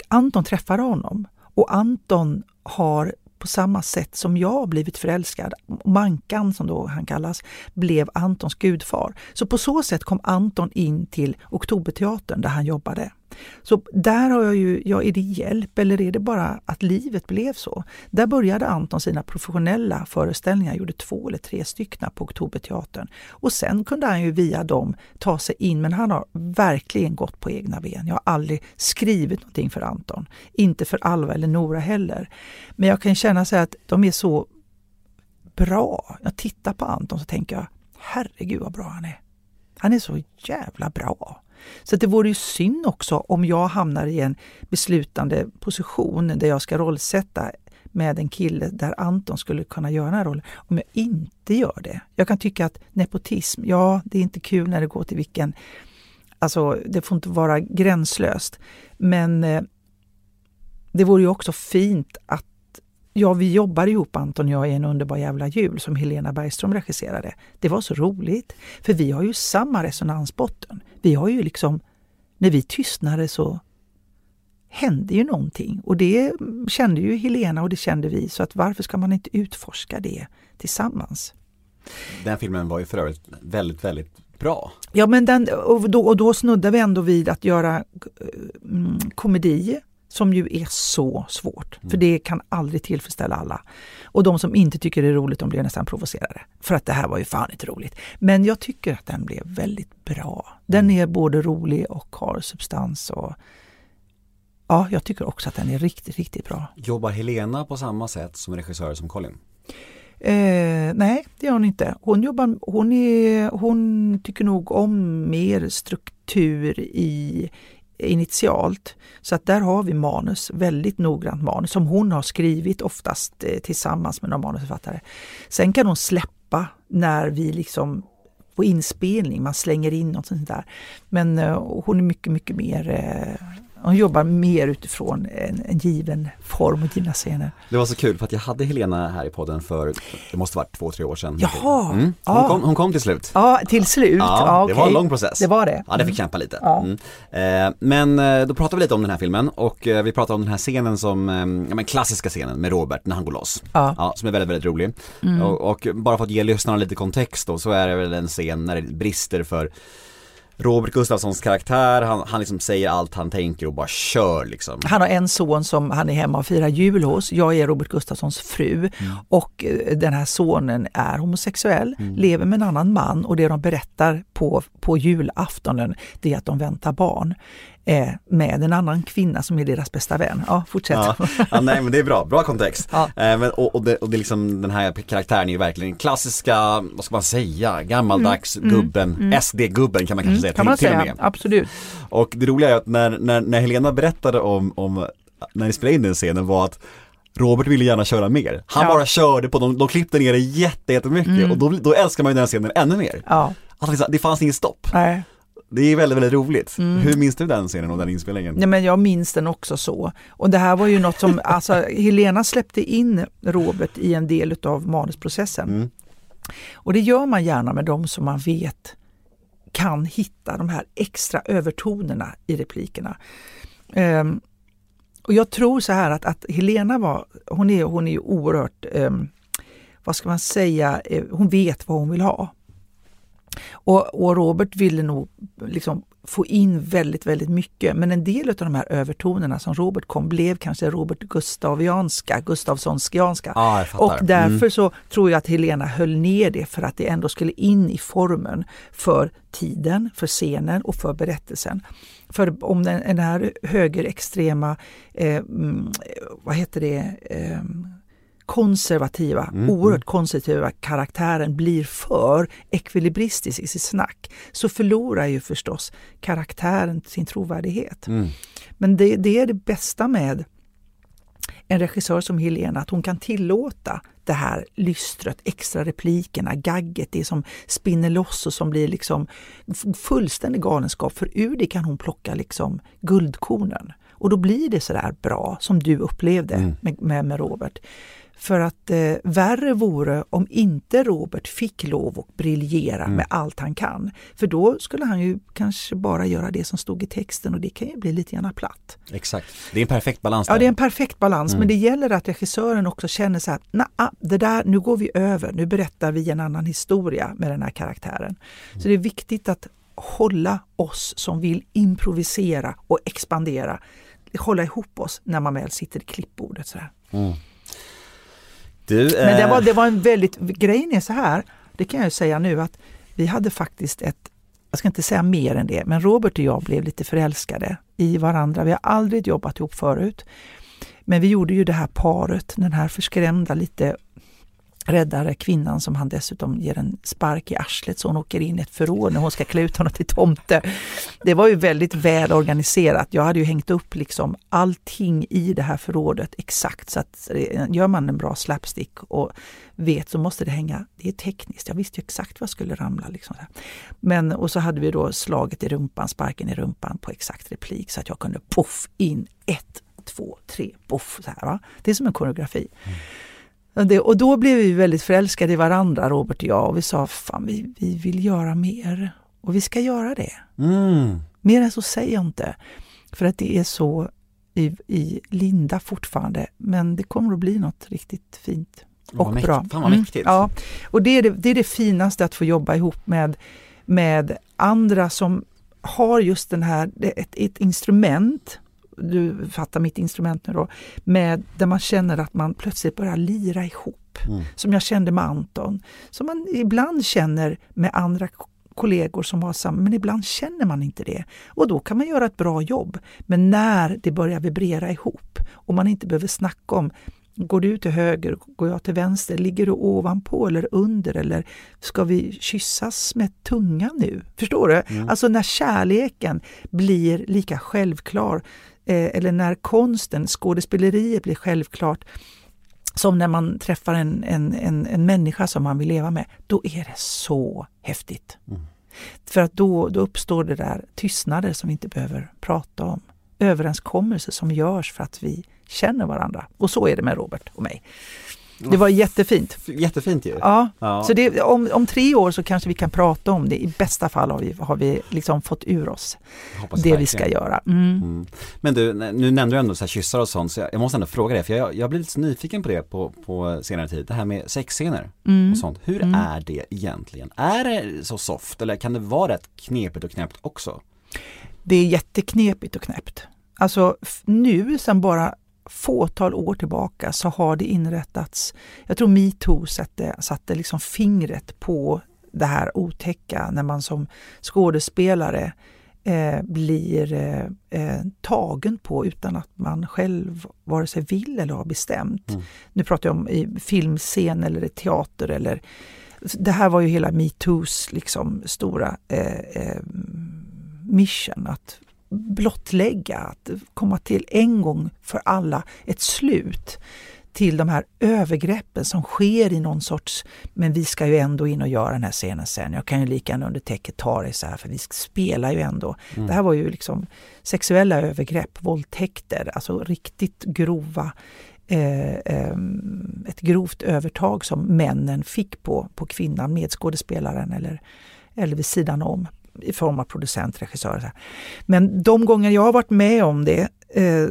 Anton träffade honom och Anton har på samma sätt som jag blivit förälskad, Mankan som då han kallas, blev Antons gudfar. Så på så sätt kom Anton in till Oktoberteatern där han jobbade. Så där har jag ju, ja är det hjälp eller är det bara att livet blev så? Där började Anton sina professionella föreställningar, gjorde två eller tre stycken på Oktoberteatern. Och sen kunde han ju via dem ta sig in, men han har verkligen gått på egna ben. Jag har aldrig skrivit någonting för Anton, inte för Alva eller Nora heller. Men jag kan känna så att de är så bra. Jag tittar på Anton så tänker jag, herregud vad bra han är. Han är så jävla bra. Så det vore ju synd också om jag hamnar i en beslutande position där jag ska rollsätta med en kille där Anton skulle kunna göra den här rollen, om jag inte gör det. Jag kan tycka att nepotism, ja det är inte kul när det går till vilken Alltså det får inte vara gränslöst. Men eh, det vore ju också fint att Ja, vi jobbar ihop Anton och jag i En underbar jävla jul som Helena Bergström regisserade. Det var så roligt, för vi har ju samma resonansbotten. Vi har ju liksom, när vi tystnade så hände ju någonting och det kände ju Helena och det kände vi så att varför ska man inte utforska det tillsammans? Den filmen var ju för övrigt väldigt, väldigt bra. Ja men den, och, då, och då snuddar vi ändå vid att göra mm, komedi som ju är så svårt, för det kan aldrig tillfredsställa alla. Och de som inte tycker det är roligt, de blir nästan provocerade. För att det här var ju fan inte roligt. Men jag tycker att den blev väldigt bra. Den är både rolig och har substans. Och Ja, jag tycker också att den är riktigt, riktigt bra. Jobbar Helena på samma sätt som regissör som Colin? Eh, nej, det gör hon inte. Hon, jobbar, hon, är, hon tycker nog om mer struktur i initialt. Så att där har vi manus, väldigt noggrant manus som hon har skrivit oftast eh, tillsammans med någon manusförfattare. Sen kan hon släppa när vi liksom på inspelning, man slänger in något sånt där. Men eh, hon är mycket, mycket mer eh, hon jobbar mer utifrån en, en given form och givna scener. Det var så kul för att jag hade Helena här i podden för, det måste varit två, tre år sedan. Jaha! Mm. Hon, ja. kom, hon kom till slut. Ja, till slut. Ja, ja det okay. var en lång process. Det var det. Ja, det fick kämpa lite. Ja. Mm. Eh, men eh, då pratade vi lite om den här filmen och eh, vi pratade om den här scenen som, ja men klassiska scenen med Robert när han går loss. Ja. ja som är väldigt, väldigt rolig. Mm. Och, och bara för att ge lyssnarna lite kontext då så är det väl en scen när det brister för Robert Gustafssons karaktär, han, han liksom säger allt han tänker och bara kör liksom. Han har en son som han är hemma och firar jul hos. Jag är Robert Gustafssons fru Mm. och eh, den här sonen är homosexuell, lever med en annan man och det de berättar på, på julaftonen det är att de väntar barn eh, med en annan kvinna som är deras bästa vän. Ja, fortsätt. Ja, ja nej men det är bra, bra kontext. Ja. Eh, men, och, och, det, och det är liksom den här karaktären är ju verkligen klassiska, vad ska man säga, gammaldags gubben, SD-gubben kan man kanske säga Mm. kan till, man till och säga, med. absolut. Och det roliga är att när, när, när Helena berättade om, om, när ni spelade in den scenen var att Robert ville gärna köra mer. Han Ja. Mm. bara körde på, de, de klippte ner det jätte, jättemycket och då, då älskar man ju den scenen ännu mer. Ja, liksom, det fanns inget stopp. nej. Det är väldigt, väldigt roligt. Mm. Hur minns du den scenen och den inspelningen? Nej, men jag minns den också så. Och det här var ju något som, alltså Helena släppte in Robert i en del av manusprocessen. Mm. Och det gör man gärna med de som man vet kan hitta de här extra övertonerna i replikerna. Ehm, och jag tror så här att, att Helena var, hon är, hon är ju oerhört, ehm, vad ska man säga, eh, hon vet vad hon vill ha. Och, och Robert ville nog liksom få in väldigt, väldigt mycket. Men en del av de här övertonerna som Robert kom blev kanske Robert Gustavianska, jag fattar. och därför Mm. så tror jag att Helena höll ner det för att det ändå skulle in i formen för tiden, för scenen och för berättelsen. För om den, den här högerextrema, eh, mm, vad heter det, eh, konservativa, Mm, oerhört konservativa karaktären blir för ekvilibristisk i sitt snack så förlorar ju förstås karaktären sin trovärdighet. Mm. Men det, det är det bästa med en regissör som Helena, att hon kan tillåta det här lystret, extra replikerna, gagget, det som spinner loss och som blir liksom fullständig galenskap. För ur det kan hon plocka liksom guldkornen. Och då blir det sådär bra som du upplevde Mm. med, med, med Robert. För att eh, värre vore om inte Robert fick lov att briljera Mm. med allt han kan. För då skulle han ju kanske bara göra det som stod i texten och det kan ju bli lite grann platt. Exakt. Det är en perfekt balans Ja, där. det är en perfekt balans, men det gäller att regissören också känner så här, "Nja, det där, nu går vi över, nu berättar vi en annan historia med den här karaktären. Så det är viktigt att hålla oss som vill improvisera och expandera, hålla ihop oss när man väl sitter i klippbordet. Så här. Du, Men det eh, var, det var en väldigt, grejen är så här, det kan jag ju säga nu att vi hade faktiskt ett, jag ska inte säga mer än det, men Robert och jag blev lite förälskade i varandra. Vi har aldrig jobbat ihop förut. Men vi gjorde ju det här paret, den här förskrämda, lite räddar kvinnan som han dessutom ger en spark i arslet så hon åker in i ett förråd när hon ska klä ut honom till tomte. Det var ju väldigt väl organiserat. Jag hade ju hängt upp liksom allting i det här förrådet exakt så att eh, gör man en bra slapstick och vet så måste det hänga, det är tekniskt, jag visste ju exakt vad skulle ramla. Liksom. Men och så hade vi då slaget i rumpan, sparken i rumpan på exakt replik så att jag kunde poff in ett, två, tre, poff. Så här, va? Det är som en koreografi. Mm. Och då blev vi väldigt förälskade i varandra, Robert och jag, och vi sa fan vi, vi vill göra mer. Och vi ska göra det. Mm. Mer än så säger jag inte. För att det är så i, i linda fortfarande, men det kommer att bli något riktigt fint och vad bra. Fan vad mäktigt. Mm, ja. Och det är det, det är det finaste att få jobba ihop med, med andra som har just den här, ett, ett instrument du fattar mitt instrument nu då, med, där man känner att man plötsligt börjar lira ihop. Mm. Som jag kände med Anton. Som man ibland känner med andra kollegor som har samma, men ibland känner man inte det. Och då kan man göra ett bra jobb. Men när det börjar vibrera ihop och man inte behöver snacka om Går du till höger, går jag till vänster? Ligger du ovanpå eller under? Eller ska vi kyssas med tunga nu? Förstår du? Mm. Alltså när kärleken blir lika självklar eller när konsten, skådespeleriet blir självklart som när man träffar en, en, en, en människa som man vill leva med, då är det så häftigt. Mm. För att då, då uppstår det där tystnader som vi inte behöver prata om. Överenskommelser som görs för att vi känner varandra. Och så är det med Robert och mig. Det var jättefint. Jättefint ju. Ja, ja. så det, om, om tre år så kanske vi kan prata om det. I bästa fall har vi, har vi liksom fått ur oss det verkligen. vi ska göra. Mm. Mm. Men du, nu nämnde du ändå så här kyssar och sånt, så jag, jag måste ändå fråga dig, för jag, jag har blivit så nyfiken på det på, på senare tid, det här med sexscener mm. och sånt. Hur mm. är det egentligen? Är det så soft eller kan det vara rätt knepigt och knäppt också? Det är jätteknepigt och knäppt. Alltså nu sen bara fåtal år tillbaka så har det inrättats, jag tror metoo satte, satte liksom fingret på det här otäcka när man som skådespelare eh, blir eh, eh, tagen på utan att man själv vare sig vill eller har bestämt. Mm. Nu pratar jag om i filmscen eller i teater eller det här var ju hela metoos liksom stora eh, eh, mission att blottlägga, att komma till en gång för alla ett slut till de här övergreppen som sker i någon sorts, men vi ska ju ändå in och göra den här scenen sen. Jag kan ju lika gärna under täcket ta det så här för vi spelar ju ändå. Mm. Det här var ju liksom sexuella övergrepp, våldtäkter, alltså riktigt grova eh, eh, ett grovt övertag som männen fick på, på kvinnan, medskådespelaren eller, eller vid sidan om i form av producent, regissör. Men de gånger jag har varit med om det eh,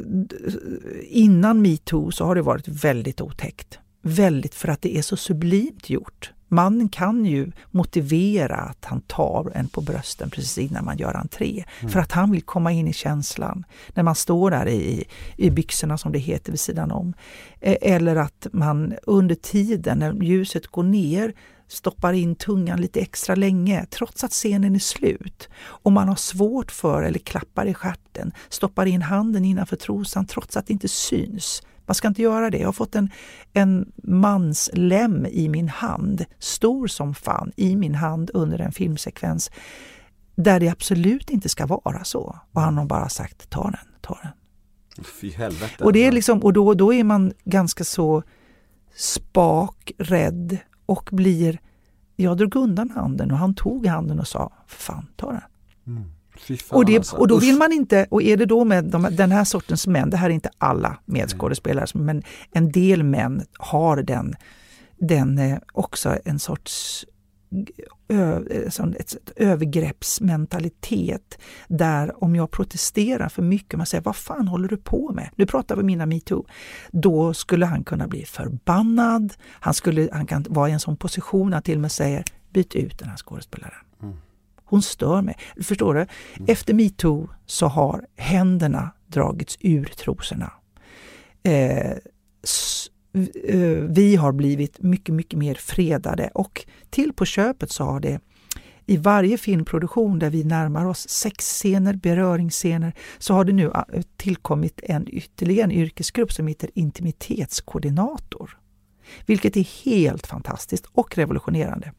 innan metoo så har det varit väldigt otäckt. Väldigt för att det är så sublimt gjort. Mannen kan ju motivera att han tar en på brösten precis innan man gör entré. Mm. För att han vill komma in i känslan. När man står där i, i byxorna som det heter vid sidan om. Eh, eller att man under tiden när ljuset går ner stoppar in tungan lite extra länge trots att scenen är slut. Om man har svårt för eller klappar i skärten, stoppar in handen innanför trosan trots att det inte syns. Man ska inte göra det. Jag har fått en, en mans lem i min hand, stor som fan, i min hand under en filmsekvens där det absolut inte ska vara så. Och han har bara sagt ta den, ta den. Fy helvete. Och, det är liksom, och då, då är man ganska så spak, rädd och blir... Jag drog undan handen och han tog handen och sa, fan ta den. Mm. Och, det, alltså. och då vill man inte, och är det då med de, den här sortens män, det här är inte alla medskådespelare, men en del män har den, den eh, också en sorts ett, ett övergreppsmentalitet där om jag protesterar för mycket, man säger vad fan håller du på med? Nu pratar vi mina metoo. Då skulle han kunna bli förbannad, han, skulle, han kan vara i en sån position att till och med säger byt ut den här skådespelaren. Mm. Hon stör mig. Förstår du? Mm. Efter metoo så har händerna dragits ur trosorna. Eh, Eh, Eh, vi har blivit mycket, mycket mer fredade och till på köpet så har det i varje filmproduktion där vi närmar oss sexscener, beröringsscener, så har det nu ah, tillkommit en ytterligare en yrkesgrupp som heter intimitetskoordinator. vilket är helt fantastiskt och revolutionerande.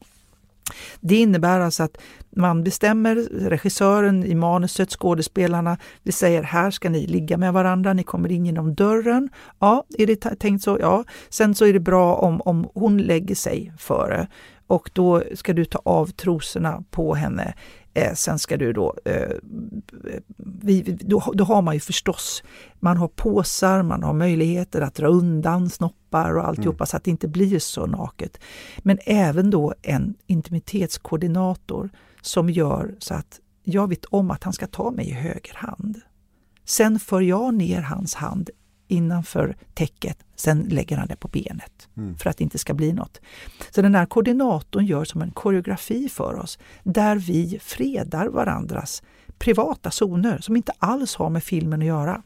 Det innebär alltså att man bestämmer, regissören i manuset, skådespelarna, vi säger här ska ni ligga med varandra, ni kommer in genom dörren. Ja, är det tänkt så? Ja. Sen så är det bra om, om hon lägger sig före och då ska du ta av trosorna på henne. Eh, sen ska du då, eh, vi, då, då har man ju förstås, man har påsar, man har möjligheter att dra undan snoppar och alltihopa mm. så att det inte blir så naket. Men även då en intimitetskoordinator som gör så att jag vet om att han ska ta mig i höger hand. Sen för jag ner hans hand innanför täcket, sen lägger han det på benet mm. för att det inte ska bli något. Så den här koordinatorn gör som en koreografi för oss där vi fredar varandras privata zoner som inte alls har med filmen att göra.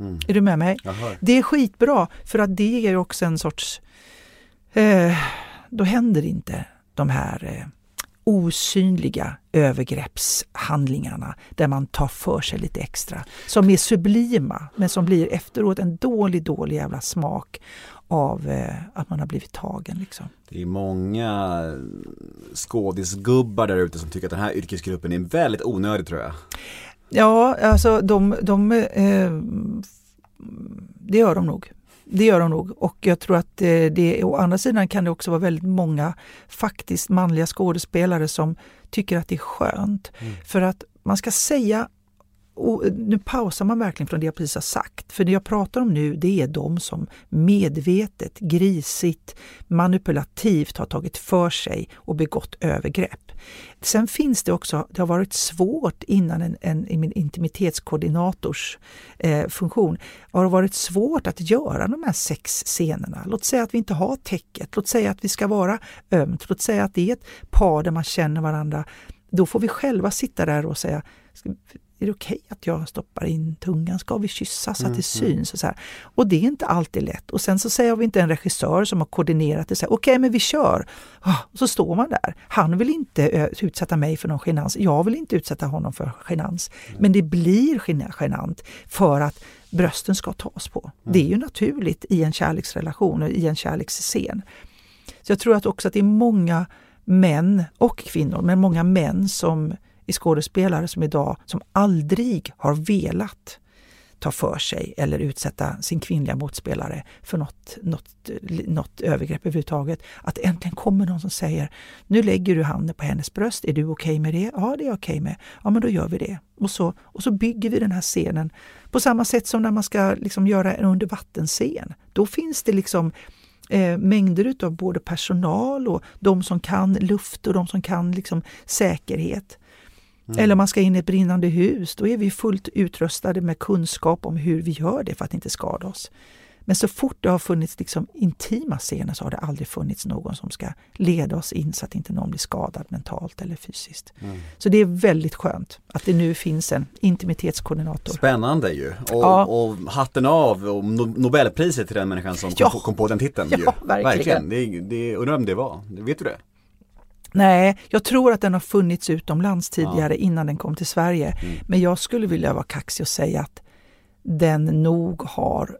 Mm. Är du med mig? Det är skitbra för att det ger också en sorts... Eh, då händer inte de här eh, osynliga övergreppshandlingarna där man tar för sig lite extra. Som är sublima men som blir efteråt en dålig, dålig jävla smak av eh, att man har blivit tagen. Liksom. Det är många skådisgubbar där ute som tycker att den här yrkesgruppen är väldigt onödig tror jag. Ja, alltså de, de eh, det gör de nog. Det gör de nog och jag tror att eh, det, å andra sidan kan det också vara väldigt många faktiskt manliga skådespelare som tycker att det är skönt. Mm. För att man ska säga och nu pausar man verkligen från det jag precis har sagt. För det jag pratar om nu det är de som medvetet, grisigt, manipulativt har tagit för sig och begått övergrepp. Sen finns det också, det har varit svårt innan en, en, intimitetskoordinators eh, funktion, har varit svårt att göra de här sex scenerna. Låt säga att vi inte har täcket, låt säga att vi ska vara ömt, låt säga att det är ett par där man känner varandra. Då får vi själva sitta där och säga är det okej okay att jag stoppar in tungan? Ska vi kyssa så att det mm, mm. syns? Och, så här. och det är inte alltid lätt. Och sen så säger vi inte en regissör som har koordinerat det. Okej, okay, men vi kör. Ah, och så står man där. Han vill inte utsätta mig för någon genans. Jag vill inte utsätta honom för genans. Mm. Men det blir genant för att brösten ska tas på. Det är ju naturligt i en kärleksrelation och i en kärleksscen. Så jag tror att också att det är många män och kvinnor, men många män som i skådespelare som idag som aldrig har velat ta för sig eller utsätta sin kvinnliga motspelare för något, något, något övergrepp överhuvudtaget. Att äntligen kommer någon som säger Nu lägger du handen på hennes bröst, är du okej okay med det? Ja, det är jag okej okay med. Ja, men då gör vi det. Och så, och så bygger vi den här scenen på samma sätt som när man ska liksom göra en undervattensscen. Då finns det liksom eh, mängder av både personal och de som kan luft och de som kan liksom säkerhet. Mm. Eller om man ska in i ett brinnande hus, då är vi fullt utrustade med kunskap om hur vi gör det för att inte skada oss. Men så fort det har funnits liksom intima scener så har det aldrig funnits någon som ska leda oss in så att inte någon blir skadad mentalt eller fysiskt. Mm. Så det är väldigt skönt att det nu finns en intimitetskoordinator. Spännande ju! Och, ja. och hatten av och Nobelpriset till den människan som ja. kom, på, kom, på den titeln. Ja, ju. verkligen. verkligen. Det, det, undrar vem det var, vet du det? Nej, jag tror att den har funnits utomlands tidigare ja. innan den kom till Sverige. Mm. Men jag skulle vilja vara kaxig och säga att den nog har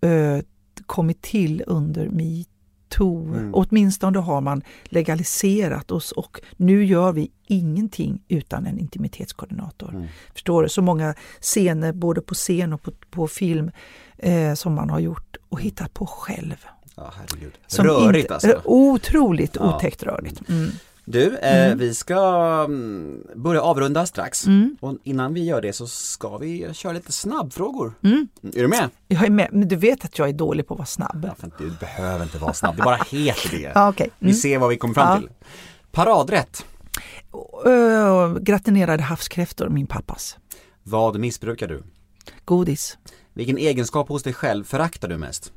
ö, kommit till under metoo. Mm. Åtminstone har man legaliserat oss och nu gör vi ingenting utan en intimitetskoordinator. Mm. Förstår du? Så många scener både på scen och på, på film eh, som man har gjort och hittat på själv. Ja, herregud. Rörigt inte, alltså. Otroligt ja. otäckt rörigt. Mm. Du, eh, mm. vi ska mm, börja avrunda strax. Mm. Och innan vi gör det så ska vi köra lite snabbfrågor. Mm. Är du med? Jag är med, men du vet att jag är dålig på att vara snabb. Ja, du behöver inte vara snabb, det bara heter det. ja, okay. Vi mm. ser vad vi kommer fram ja. till. Paradrätt? Uh, gratinerade havskräftor, min pappas. Vad missbrukar du? Godis. Vilken egenskap hos dig själv föraktar du mest?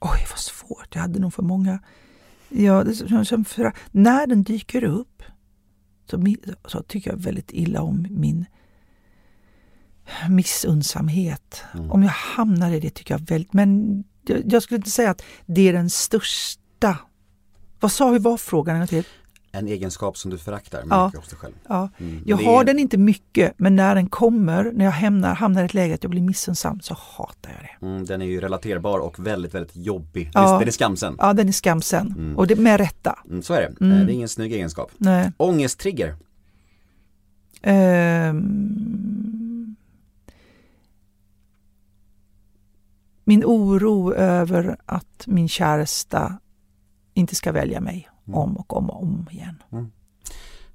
Oj, vad svårt. Jag hade nog för många. Ja, för, när den dyker upp så, så, tycker jag väldigt illa om min missunnsamhet. Mm. Om jag hamnar i det tycker jag väldigt... Men jag, jag skulle inte säga att det är den största... Vad sa vi var frågan? En egenskap som du föraktar mycket Ja. hos dig själv. Ja. Mm. Jag har är- den inte mycket, men när den kommer, när jag hamnar, hamnar i ett läge att jag blir missunnsam så hatar jag det. Mm, den är ju relaterbar och väldigt, väldigt jobbig. Ja. Den är skamsen. Ja, den är skamsen. Mm. Och det med rätta. Mm, så är det. Mm. Eh, Det är ingen snygg egenskap. Nej. Ångesttrigger. Ehm, min oro över att min käresta inte ska välja mig Mm. om och om och om igen.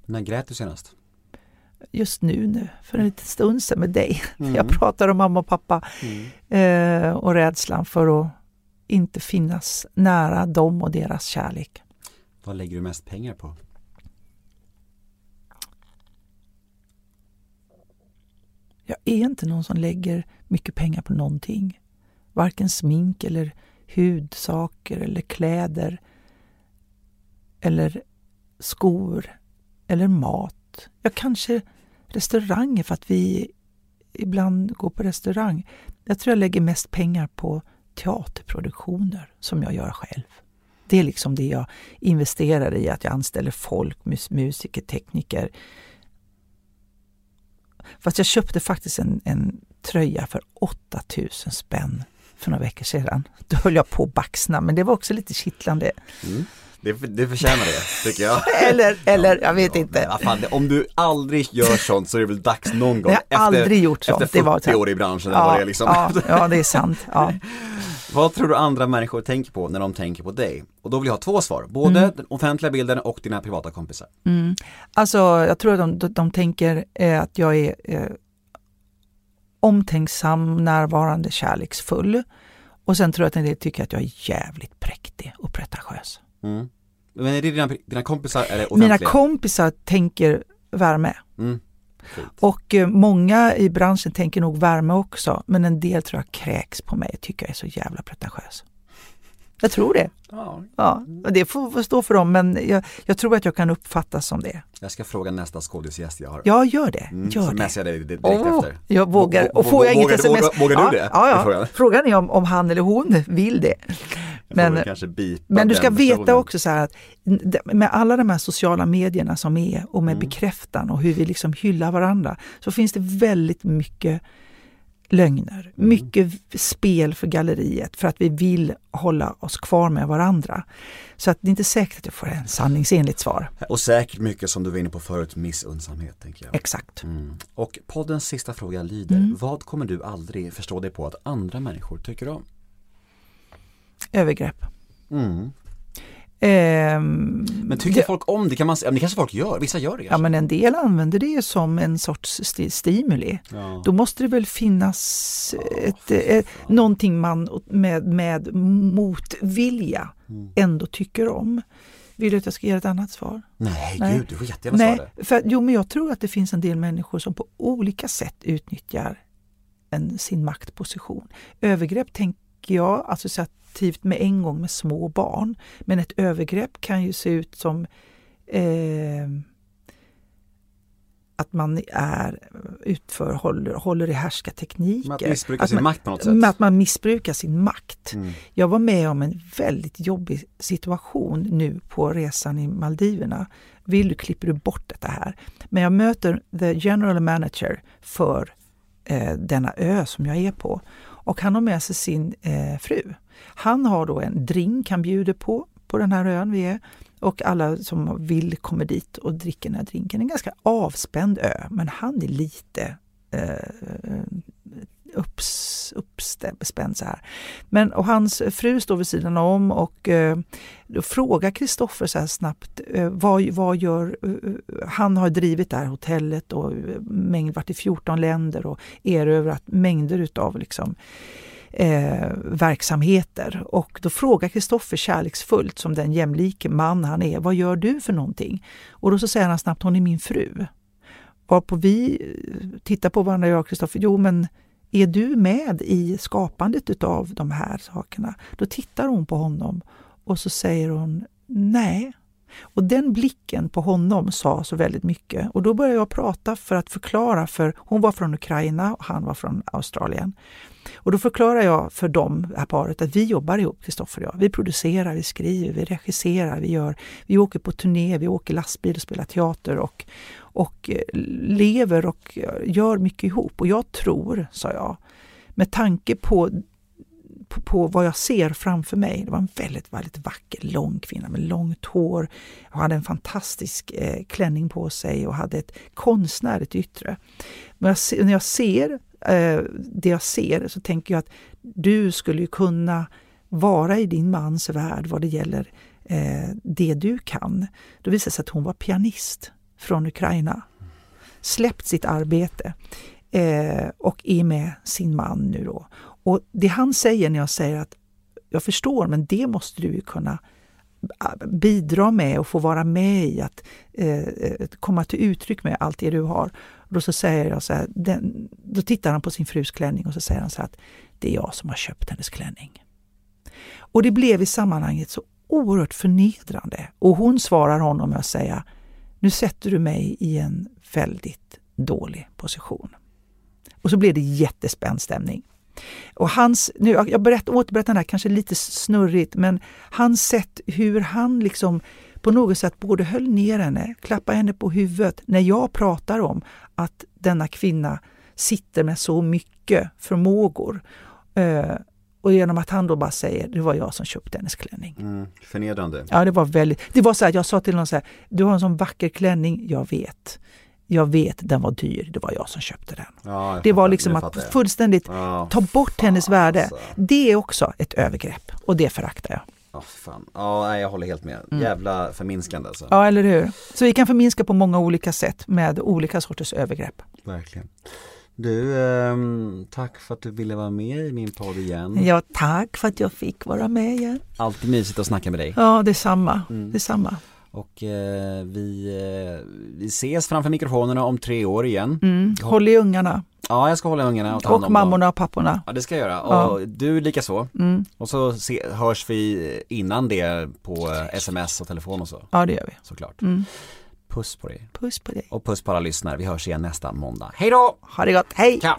När grät du senast? Just nu, nu för en liten stund sedan med dig. Mm. Jag pratar om mamma och pappa Mm. eh, och rädslan för att inte finnas nära dem och deras kärlek. Vad lägger du mest pengar på? Jag är inte någon som lägger mycket pengar på någonting. Varken smink eller hudsaker eller kläder eller skor eller mat. Ja, kanske restauranger för att vi ibland går på restaurang. Jag tror jag lägger mest pengar på teaterproduktioner som jag gör själv. Det är liksom det jag investerar i, att jag anställer folk, mus- musiker, tekniker, Fast jag köpte faktiskt en, en tröja för 8000 spänn för några veckor sedan. Då höll jag på att baxna, men det var också lite kittlande. Mm. Det, det förtjänar det, tycker jag. Eller, eller jag vet Ja, inte. vad fan, det- om du aldrig gör sånt så är det väl dags någon gång. Jag har aldrig gjort sånt. Efter Det var 40 så här- år i branschen, eller vad det liksom. ja, ja, det är sant. Ja. Vad tror du andra människor tänker på när de tänker på dig? Och då vill jag ha två svar, både Mm. den offentliga bilden och dina privata kompisar. Mm. Alltså, jag tror att de, de, de tänker eh, att jag är eh, omtänksam, närvarande, kärleksfull. Och sen tror jag att en del tycker att jag är jävligt präktig och pretentiös. Mm. Men är det dina, dina kompisar eller offentliga? Mina kompisar tänker värme. Mm. Och eh, många i branschen tänker nog värme också, men en del tror jag kräks på mig och tycker jag är så jävla pretentiös. Jag tror det. Ja, Ja, och det får, stå för dem, men jag, jag tror att jag kan uppfattas som det. jag ska fråga nästa skådisgäst jag har. Ja, gör det. Mm, Gör så det. messar jag dig direkt Åh, efter. jag vågar. Vå- Och får jag inget sms? Vågar, vågar ja, du det? Ja, ja. frågan. Frågan är om, om han eller hon vill det. Men- Men du ska veta personen. också så här att med alla de här sociala medierna som är och med Mm. bekräftan och hur vi liksom hyllar varandra så finns det väldigt mycket lögner, Mm. mycket spel för galleriet för att vi vill hålla oss kvar med varandra. Så att det är inte säkert att jag får en sanningsenligt svar. Och säkert mycket som du var inne på förut, missunnsamhet tänker jag. Exakt. Mm. Och poddens sista fråga lyder, Mm. vad kommer du aldrig förstå dig på att andra människor tycker om? Övergrepp. Mm. Ehm, Men tycker det- folk om det? Kan man, ja, det kanske folk gör, vissa gör det Ja kanske. men en del använder det som en sorts sti- stimuli. Ja. Då måste det väl finnas ett, ett, någonting man med, med motvilja Mm. ändå tycker om. Vill du att jag ska ge ett annat svar? Nej, Nej. gud, du får jättegärna svara Nej, det. för, jo men jag tror att det finns en del människor som på olika sätt utnyttjar en, sin maktposition. Övergrepp tänker jag associativt med en gång med små barn. Men ett övergrepp kan ju se ut som eh, att man är, utför, håller, håller i härskartekniker. Att missbruka Att sin man- makt på något sätt. Att man missbrukar sin makt. Mm. Jag var med om en väldigt jobbig situation nu på resan i Maldiverna. Vill du klipper du bort detta här. Men jag möter the general manager för eh, denna ö som jag är på. Och han har med sig sin eh, fru. Han har då en drink han bjuder på, på den här ön vi är. Och alla som vill kommer dit och dricker den här drinken. En ganska avspänd ö, men han är lite eh, upps, uppspänd så här. Men, och hans fru står vid sidan om och eh, då frågar Kristoffer så här snabbt, eh, vad, vad gör, eh, eh han har drivit det här hotellet och eh, mängd, varit i 14 länder och erövrat mängder utav liksom, eh, verksamheter. Och då frågar Kristoffer kärleksfullt, som den jämlike man han är, vad gör du för någonting? Och då så säger han snabbt, hon är min fru. Varpå vi eh, tittar på varandra, jag och Kristoffer, jo men är du med i skapandet utav de här sakerna? Då tittar hon på honom och så säger hon nej. Och den blicken på honom sa så väldigt mycket. Och då började jag prata för att förklara, för hon var från Ukraina och han var från Australien. Och då förklarar jag för dem, det här paret, att vi jobbar ihop, Kristoffer och jag. Vi producerar, vi skriver, vi regisserar, vi, gör, vi åker på turné, vi åker lastbil och spelar teater och, och eh, lever och eh, gör mycket ihop. Och jag tror, sa jag, med tanke på på, på, vad jag ser framför mig. Det var en väldigt, väldigt vacker, lång kvinna med långt hår. och hade en fantastisk eh, klänning på sig och hade ett konstnärligt yttre. Men jag, när jag ser eh, det jag ser så tänker jag att du skulle kunna vara i din mans värld vad det gäller eh, det du kan. Då visade det sig att hon var pianist från Ukraina. Släppt sitt arbete eh, och är med sin man nu då. Och det han säger när jag säger att jag förstår, men det måste du ju kunna ah, bidra med och få vara med i, att eh, eh komma till uttryck med allt det du har. Och då så säger jag så här, den, då tittar han på sin frus klänning och så säger han så här att det är jag som har köpt hennes klänning. Och det blev i sammanhanget så oerhört förnedrande. Och hon svarar honom med att säga, nu sätter du mig i en väldigt dålig position. Och så blev det jättespänd stämning. Och hans, nu, jag berätt, återberättar den här kanske lite snurrigt, men hans sätt hur han liksom på något sätt både höll ner henne, klappade henne på huvudet när jag pratar om att denna kvinna sitter med så mycket förmågor. Eh, och genom att han då bara säger, det var jag som köpte hennes klänning. Mm, förnedrande. Ja, det var väldigt, det var så här, jag sa till honom så här, du har en sån vacker klänning, jag vet jag vet den var dyr, det var jag som köpte den. Ja, det var liksom att fullständigt ja, ta bort hennes värde. Alltså. Det är också ett övergrepp och det föraktar jag. Ja, fan. Ja, jag håller helt med. Mm. Jävla förminskande alltså. Ja, eller hur. Så vi kan förminska på många olika sätt med olika sorters övergrepp. Verkligen. Du, eh, tack för att du ville vara med i min podd igen. Ja, tack för att jag fick vara med igen. Alltid mysigt att snacka med dig. Ja, detsamma. Mm. detsamma. Och eh, vi, eh, vi ses framför mikrofonerna om tre år igen. Mm. Håll i ungarna. Ja, jag ska hålla i ungarna och ta hand om mammorna och papporna. Ja, det ska jag göra. Ja. Och du lika så. Mm. Och så se, hörs vi innan det på sms och telefon och så. Ja, det gör vi. Såklart. Mm. Puss på dig. Puss på dig. Och puss på alla lyssnare. Vi hörs igen nästa måndag. Hej då! Ha det gott. Hej! Ciao.